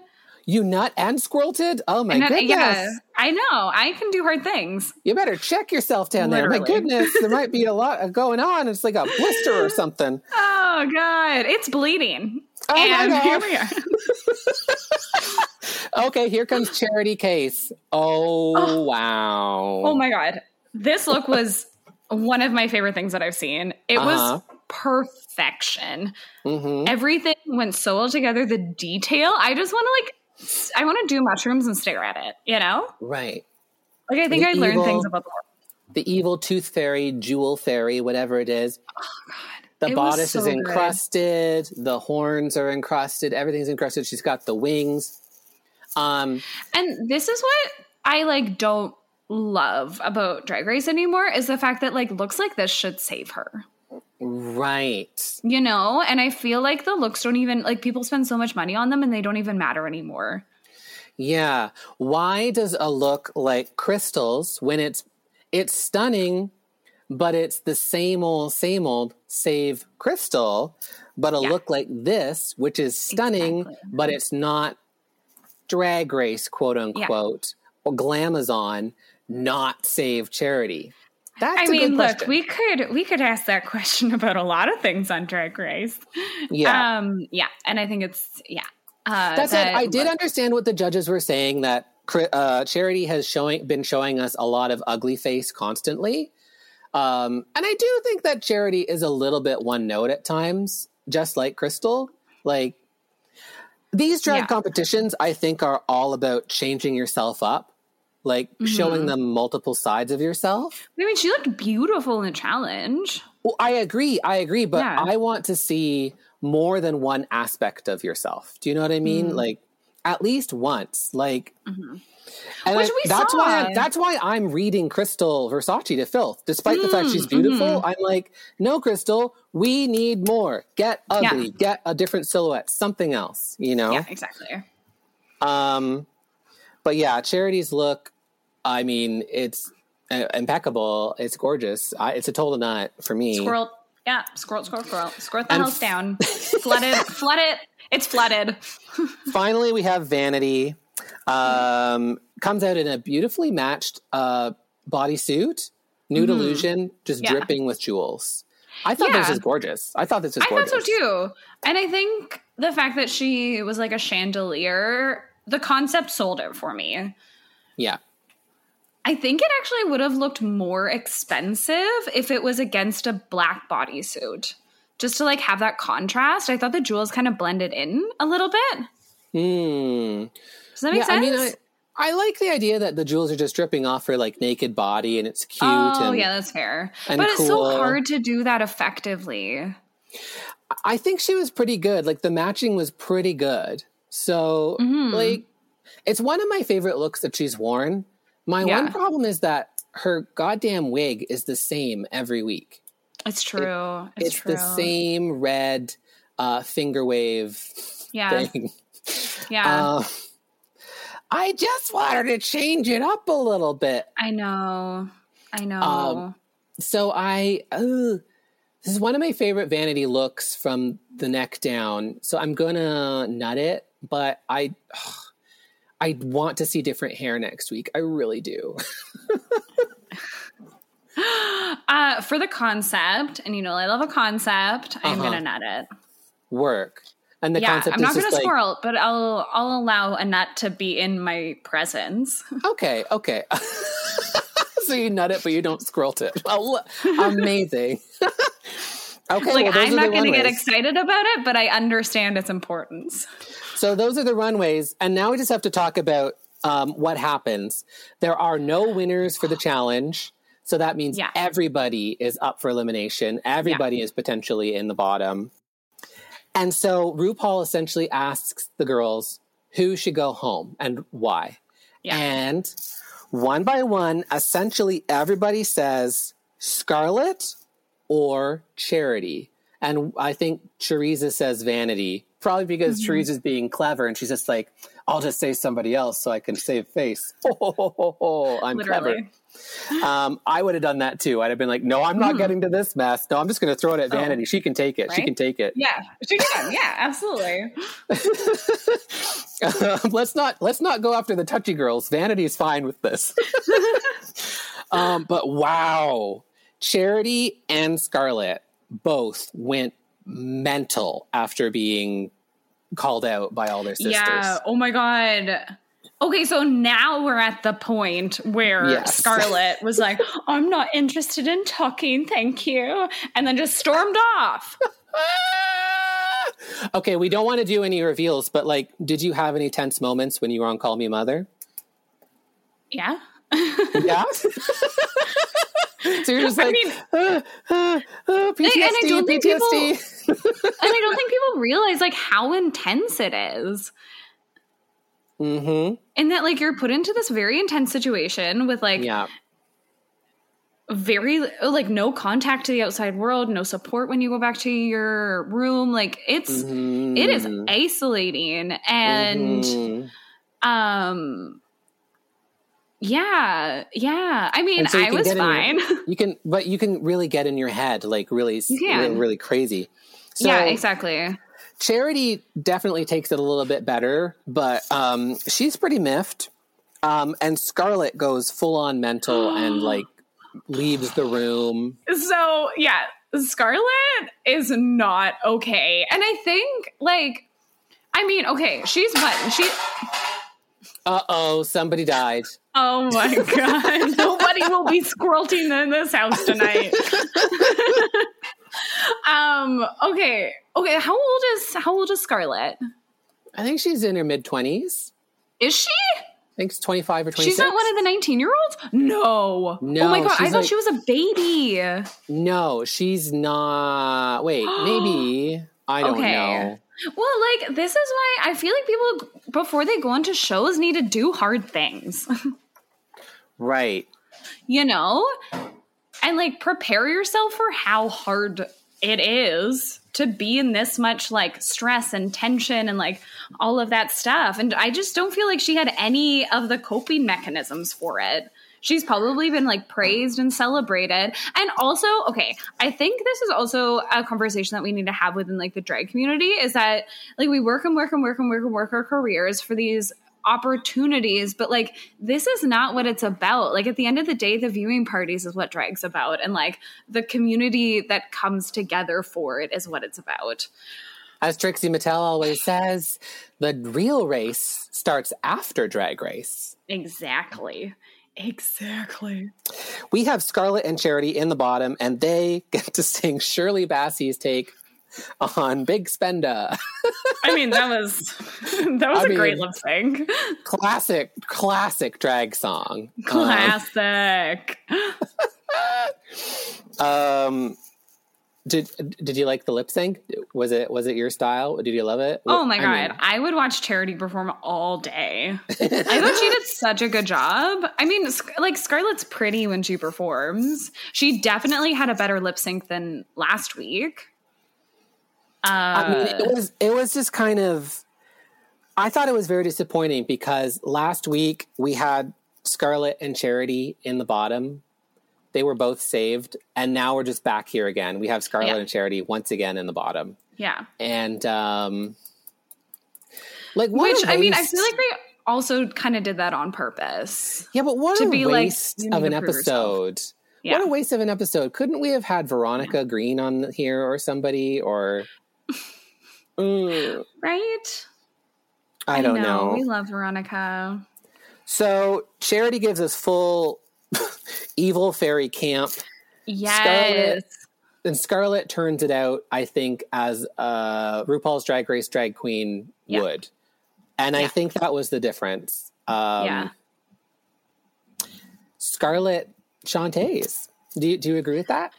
You nut and squirted? Oh my And I- goodness. Yeah, I know. I can do hard things. You better check yourself down there. My goodness, there might be a lot going on. It's like a blister or something. Oh God, it's bleeding. Oh, my God. here we are. Okay, here comes Charity Kase. Oh, wow. Oh my God, this look was one of my favorite things that I've seen. It Uh-huh. was perfection. Mhm. Everything went so well together. The detail. I just want to like. I want to do mushrooms and stare at it. You know, Right. like I think The I learned evil- things about the world. The evil tooth fairy, jewel fairy, whatever it is. God, The It bodice is so good. encrusted. The horns are encrusted. Everything's encrusted. She's got the wings. Um, And this is what I like don't love about Drag Race anymore is the fact that like looks like this should save her. right. You know, and I feel like the looks don't even like people spend so much money on them and they don't even matter anymore. Yeah. Why does a look like crystals when it's it's stunning, but it's the same old same old save Krystal, but a Yeah. look like this, which is stunning, Exactly. but it's not drag race, quote unquote, or glamazon, not save charity. That's I a mean, good look, we could we could ask that question about a lot of things on Drag Race. yeah. Um yeah, and I think it's yeah. Uh That's that it. I did look- understand what the judges were saying that uh, Charity has showing been showing us a lot of ugly face constantly, um, and I do think that Charity is a little bit one note at times, just like Krystal. Like these drag Yeah. competitions, I think are all about changing yourself up, like Mm-hmm. showing them multiple sides of yourself. I mean, she looked beautiful in the challenge. Well, I agree. I agree, but Yeah. I want to see more than one aspect of yourself. Do you know what I mean? Mm. Like at least once. Like, and. Which I- that's saw. why I'm, that's why I'm reading Krystal Versace to filth. Despite the fact Mm, she's beautiful, mm-hmm. I'm like, no, Krystal, we need more. Get ugly. Get a different silhouette. Something else. You know. Yeah, exactly. Um, but yeah, Charity's look. I mean, it's uh, impeccable. It's gorgeous. I, it's a total nut for me. Squirrel. Yeah, squirrel, squirrel, squirrel. Squirt the And house down. flood it. Flood it. It's flooded. Finally, we have Vanity. Um, comes out in a beautifully matched uh, bodysuit, nude illusion, just Mm-hmm. Yeah. dripping with jewels. I thought this was gorgeous. I thought this was gorgeous. I thought so too. And I think the fact that she was like a chandelier, the concept sold it for me. Yeah. I think it actually would have looked more expensive if it was against a black bodysuit. Just to like have that contrast. I thought the jewels kind of blended in a little bit. Hmm. Does that make Yeah, sense? I mean, I, I like the idea that the jewels are just dripping off her like naked body and it's cute. oh, and yeah, that's fair. and But it's so hard to do that effectively. I think she was pretty good. Like the matching was pretty good. So Mm-hmm. like it's one of my favorite looks that she's worn. My Yeah. one problem is that her goddamn wig is the same every week. It's true. it's, It's, true. the same red uh, finger wave Yeah. thing. Yeah. Uh, I just want her to change it up a little bit. I know. I know. Um, So I, ugh, this is one of my favorite vanity looks from the neck down. So I'm gonna nut it, but I, ugh, I want to see different hair next week. I really do. Uh, for the concept, and you know, I love a concept. I'm Uh-huh. gonna nut it. Work. And the yeah, concept I'm not gonna just like, but I'll I'll allow a nut to be in my presence. okay, okay. so you nut it, but you don't squirt it. Oh, amazing. okay, like well, I'm not gonna get excited about it, but I understand its importance. So those are the runways, and now we just have to talk about um, what happens. There are no winners for the challenge, so that means Yeah. everybody is up for elimination. Everybody is potentially in the bottom, and so RuPaul essentially asks the girls who should go home and why. Yeah. And one by one, essentially everybody says Scarlet or Charity. And I think Choriza says Vanity probably because Mm-hmm. Choriza's being clever and she's just like, I'll just say somebody else so I can save face. I'm Literally. clever. Um, I would have done that too. I'd have been like, no, I'm not getting to this mess. No, I'm just going to throw it at Vanity. She can take it. She Oh. Can take it. Yeah, she can. Yeah, absolutely. let's not let's not go after the touchy girls. Vanity's fine with this. um, but wow, Charity and Scarlett both went mental after being called out by all their sisters. Yeah. Oh my god. Okay, so now we're at the point where Yes. Scarlett was like, "I'm not interested in talking, thank you," and then just stormed off. Okay, we don't want to do any reveals, but like, did you have any tense moments when you were on Call Me Mother? Yeah. Yeah. so you're just I like, mean- "Ah, ah, ah, PTSD, and I don't think people- PTSD. and I don't think people realize like how intense it is. Mm-hmm. And that like you're put into this very intense situation with like Yeah. very like no contact to the outside world, no support when you go back to your room. Like it's it is isolating and Mhm. um yeah, yeah. I mean, so I was in your- fine. You can, but you can really get in your head, like really, really, really crazy. So yeah, exactly. Charity definitely takes it a little bit better, but um, she's pretty miffed. Um, and Scarlett goes full on mental and like leaves the room. So yeah, Scarlett is not okay. And I think like I mean, okay, she's what? She Uh oh, somebody died. Oh my god. Nobody will be squirting in this house tonight. um, okay. Okay, how old is how old is Scarlett? I think she's in her mid twenties. Is she? I think it's twenty five or twenty six. She's not one of the 19 year olds? No. No, Oh my god, I thought like- she was a baby. No, she's not. Wait, maybe I don't Okay. know. Well, like this is why I feel like people before they go into shows need to do hard things. Right. you know? And like prepare yourself for how hard it is to be in this much like stress and tension and like all of that stuff. And I just don't feel like she had any of the coping mechanisms for it. She's probably been like praised and celebrated. And also, okay, I think this is also a conversation that we need to have within like the drag community is that like we work and work and work and work and work our careers for these opportunities but like this is not what it's about. Like at the end of the day the viewing parties is what drag's about and like the community that comes together for it is what it's about. As Trixie Mattel always says, the real race starts after Drag Race. exactly. Exactly. We have Scarlett and Charity in the bottom, and they get to sing Shirley Bassey's take on Big Spender. i mean that was that was I a great lip sync classic, classic drag song. classic Um, um, did did you like the lip sync? Was it was it your style? Did you love it? oh my I god mean, I would watch charity perform all day i thought she did such a good job i mean like scarlett's pretty when she performs she definitely had a better lip sync than last week I mean, Uh, it was it was just kind of. I thought it was very disappointing because last week we had Scarlett and Charity in the bottom. They were both saved, and now we're just back here again. We have Scarlett Yeah. and Charity once again in the bottom, yeah and um, like what which i mean i feel like they also kind of did that on purpose yeah, but what to a be like, waste need of an to prove yourself. episode. yeah What a waste of an episode! Couldn't we have had Veronica Green on here or somebody or? Mm, right I don't know. we love veronica So Charity gives us full evil fairy camp, yes and Scarlett turns it out, I think, as uh, RuPaul's Drag Race drag queen Yeah. would, and I think that was the difference. Um, yeah Scarlett shantays. Do you, do you agree with that?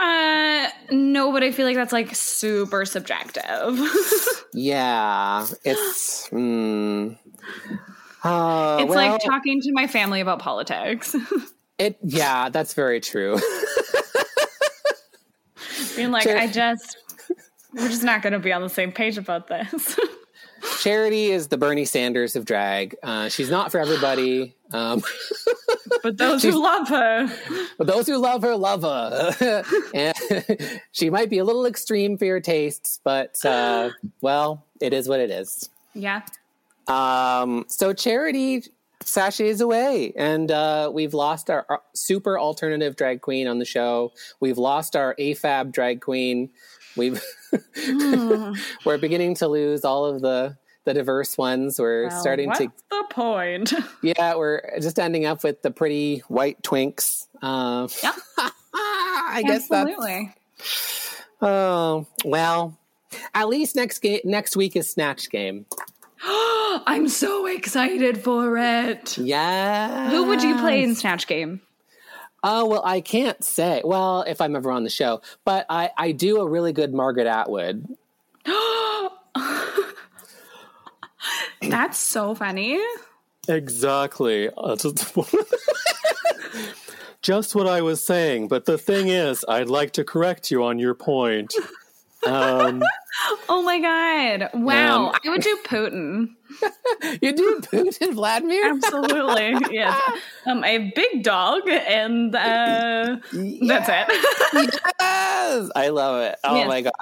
Uh no but i feel like that's like super subjective Yeah, it's. mm, uh, it's well, like talking to my family about politics it. Yeah, that's very true. being like Sure. i just We're just not going to be on the same page about this. Charity is the Bernie Sanders of drag. Uh, she's not for everybody. Um, but those who love her. But those who love her, love her. and she might be a little extreme for your tastes, but uh, well, it is what it is. Yeah. Um, so Charity sashays away, and uh, we've lost our, our, super alternative drag queen on the show. We've lost our AFAB drag queen. We've mm. we're beginning to lose all of the the diverse ones. We're well, starting what's to. the point? yeah, we're just ending up with the pretty white twinks. Uh, yeah, I guess that's. Oh well, at least next game next week is Snatch Game. I'm so excited for it. Yeah. Who would you play in Snatch Game? Oh, well, I can't say. Well, if I'm ever on the show, but I, I do a really good Margaret Atwood. That's so funny. Exactly. Just what I was saying, but the thing is, I'd like to correct you on your point. Um, oh my god! Wow, um, I would do Putin. you do Putin, Vladimir? Absolutely, yes. Um, a big dog, and uh, that's it. yes, I love it. Oh yes. my god!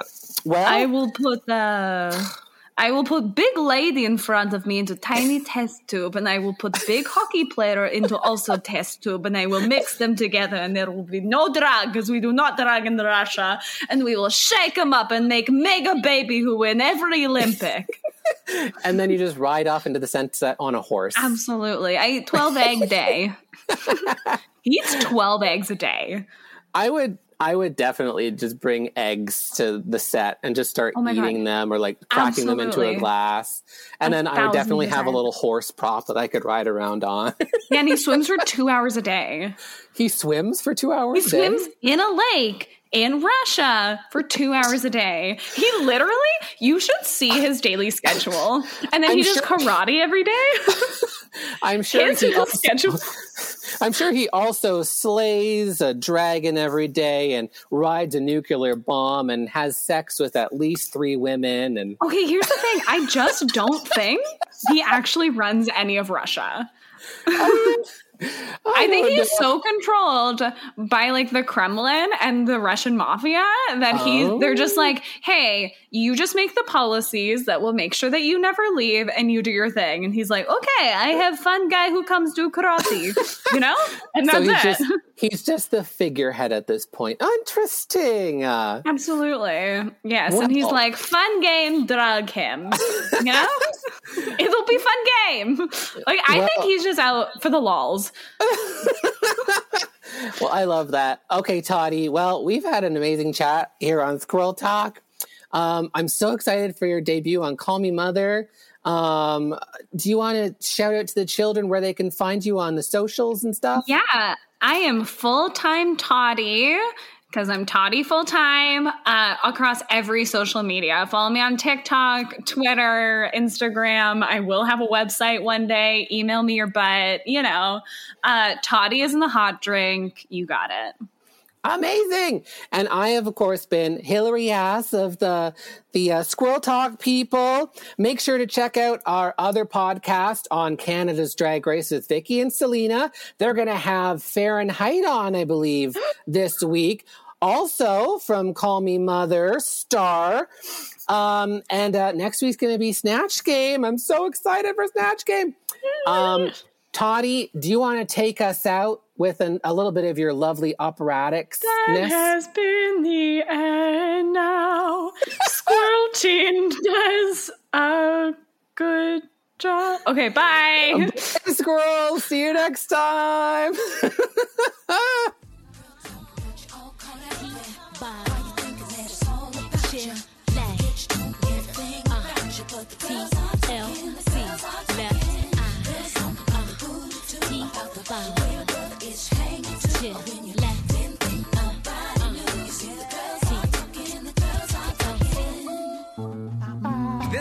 Well, I will put the I will put big lady in front of me into tiny test tube, and I will put big hockey player into also test tube, and I will mix them together, and there will be no drug because we do not drug in Russia, and we will shake them up and make mega baby who win every Olympic. and then you just ride off into the sunset on a horse. Absolutely, I eat twelve egg day. he eats twelve eggs a day. I would I would definitely just bring eggs to the set and just start oh eating God. them or like cracking Absolutely. them into a glass. And a then I would definitely have a little horse prop that I could ride around on. yeah, and he swims for two hours a day. He swims for two hours he swims in a lake in Russia for two hours a day. He literally, you should see his daily schedule. And then I'm he does sure, karate every day. I'm sure he also, schedule. I'm sure he also slays a dragon every day and rides a nuclear bomb and has sex with at least three women and Okay, here's the thing. I just don't think he actually runs any of Russia. I mean, I think he's so controlled by like the Kremlin and the Russian mafia that he's oh. they're just oh. like, hey, you just make the policies that will make sure that you never leave and you do your thing. And he's like, okay, I have fun guy who comes do karate, you know? And that's so he's it. Just, he's just the figurehead at this point. Interesting. Uh, Absolutely. Yes. And he's like, fun game, drug him. You know? It'll be fun game. Like I think he's just out for the lols. well, I love that. Okay, Toddy. Well, we've had an amazing chat here on Squirrel Talk. Um, I'm so excited for your debut on Call Me Mother. Um, do you want to shout out to the children where they can find you on the socials and stuff? Yeah, I am full time Toddy because I'm Toddy full time uh, across every social media. Follow me on TikTok, Twitter, Instagram. I will have a website one day. Email me your butt. You know, uh, Toddy is in the hot drink. You got it. Amazing. And I have, of course, been Hillary Ass of the, the uh, Squirrel Talk people. Make sure to check out our other podcast on Canada's Drag Race with Vicky and Selena. They're going to have Fahrenheit on, I believe, this week. Also from Call Me Mother, Star. Um, and uh, next week's going to be Snatch Game. I'm so excited for Snatch Game. Um, Toddy, do you want to take us out with an, a little bit of your lovely operatics? That has been the end now. Squirrel Teen does a good job. Okay, bye. bye. Squirrel. See you next time.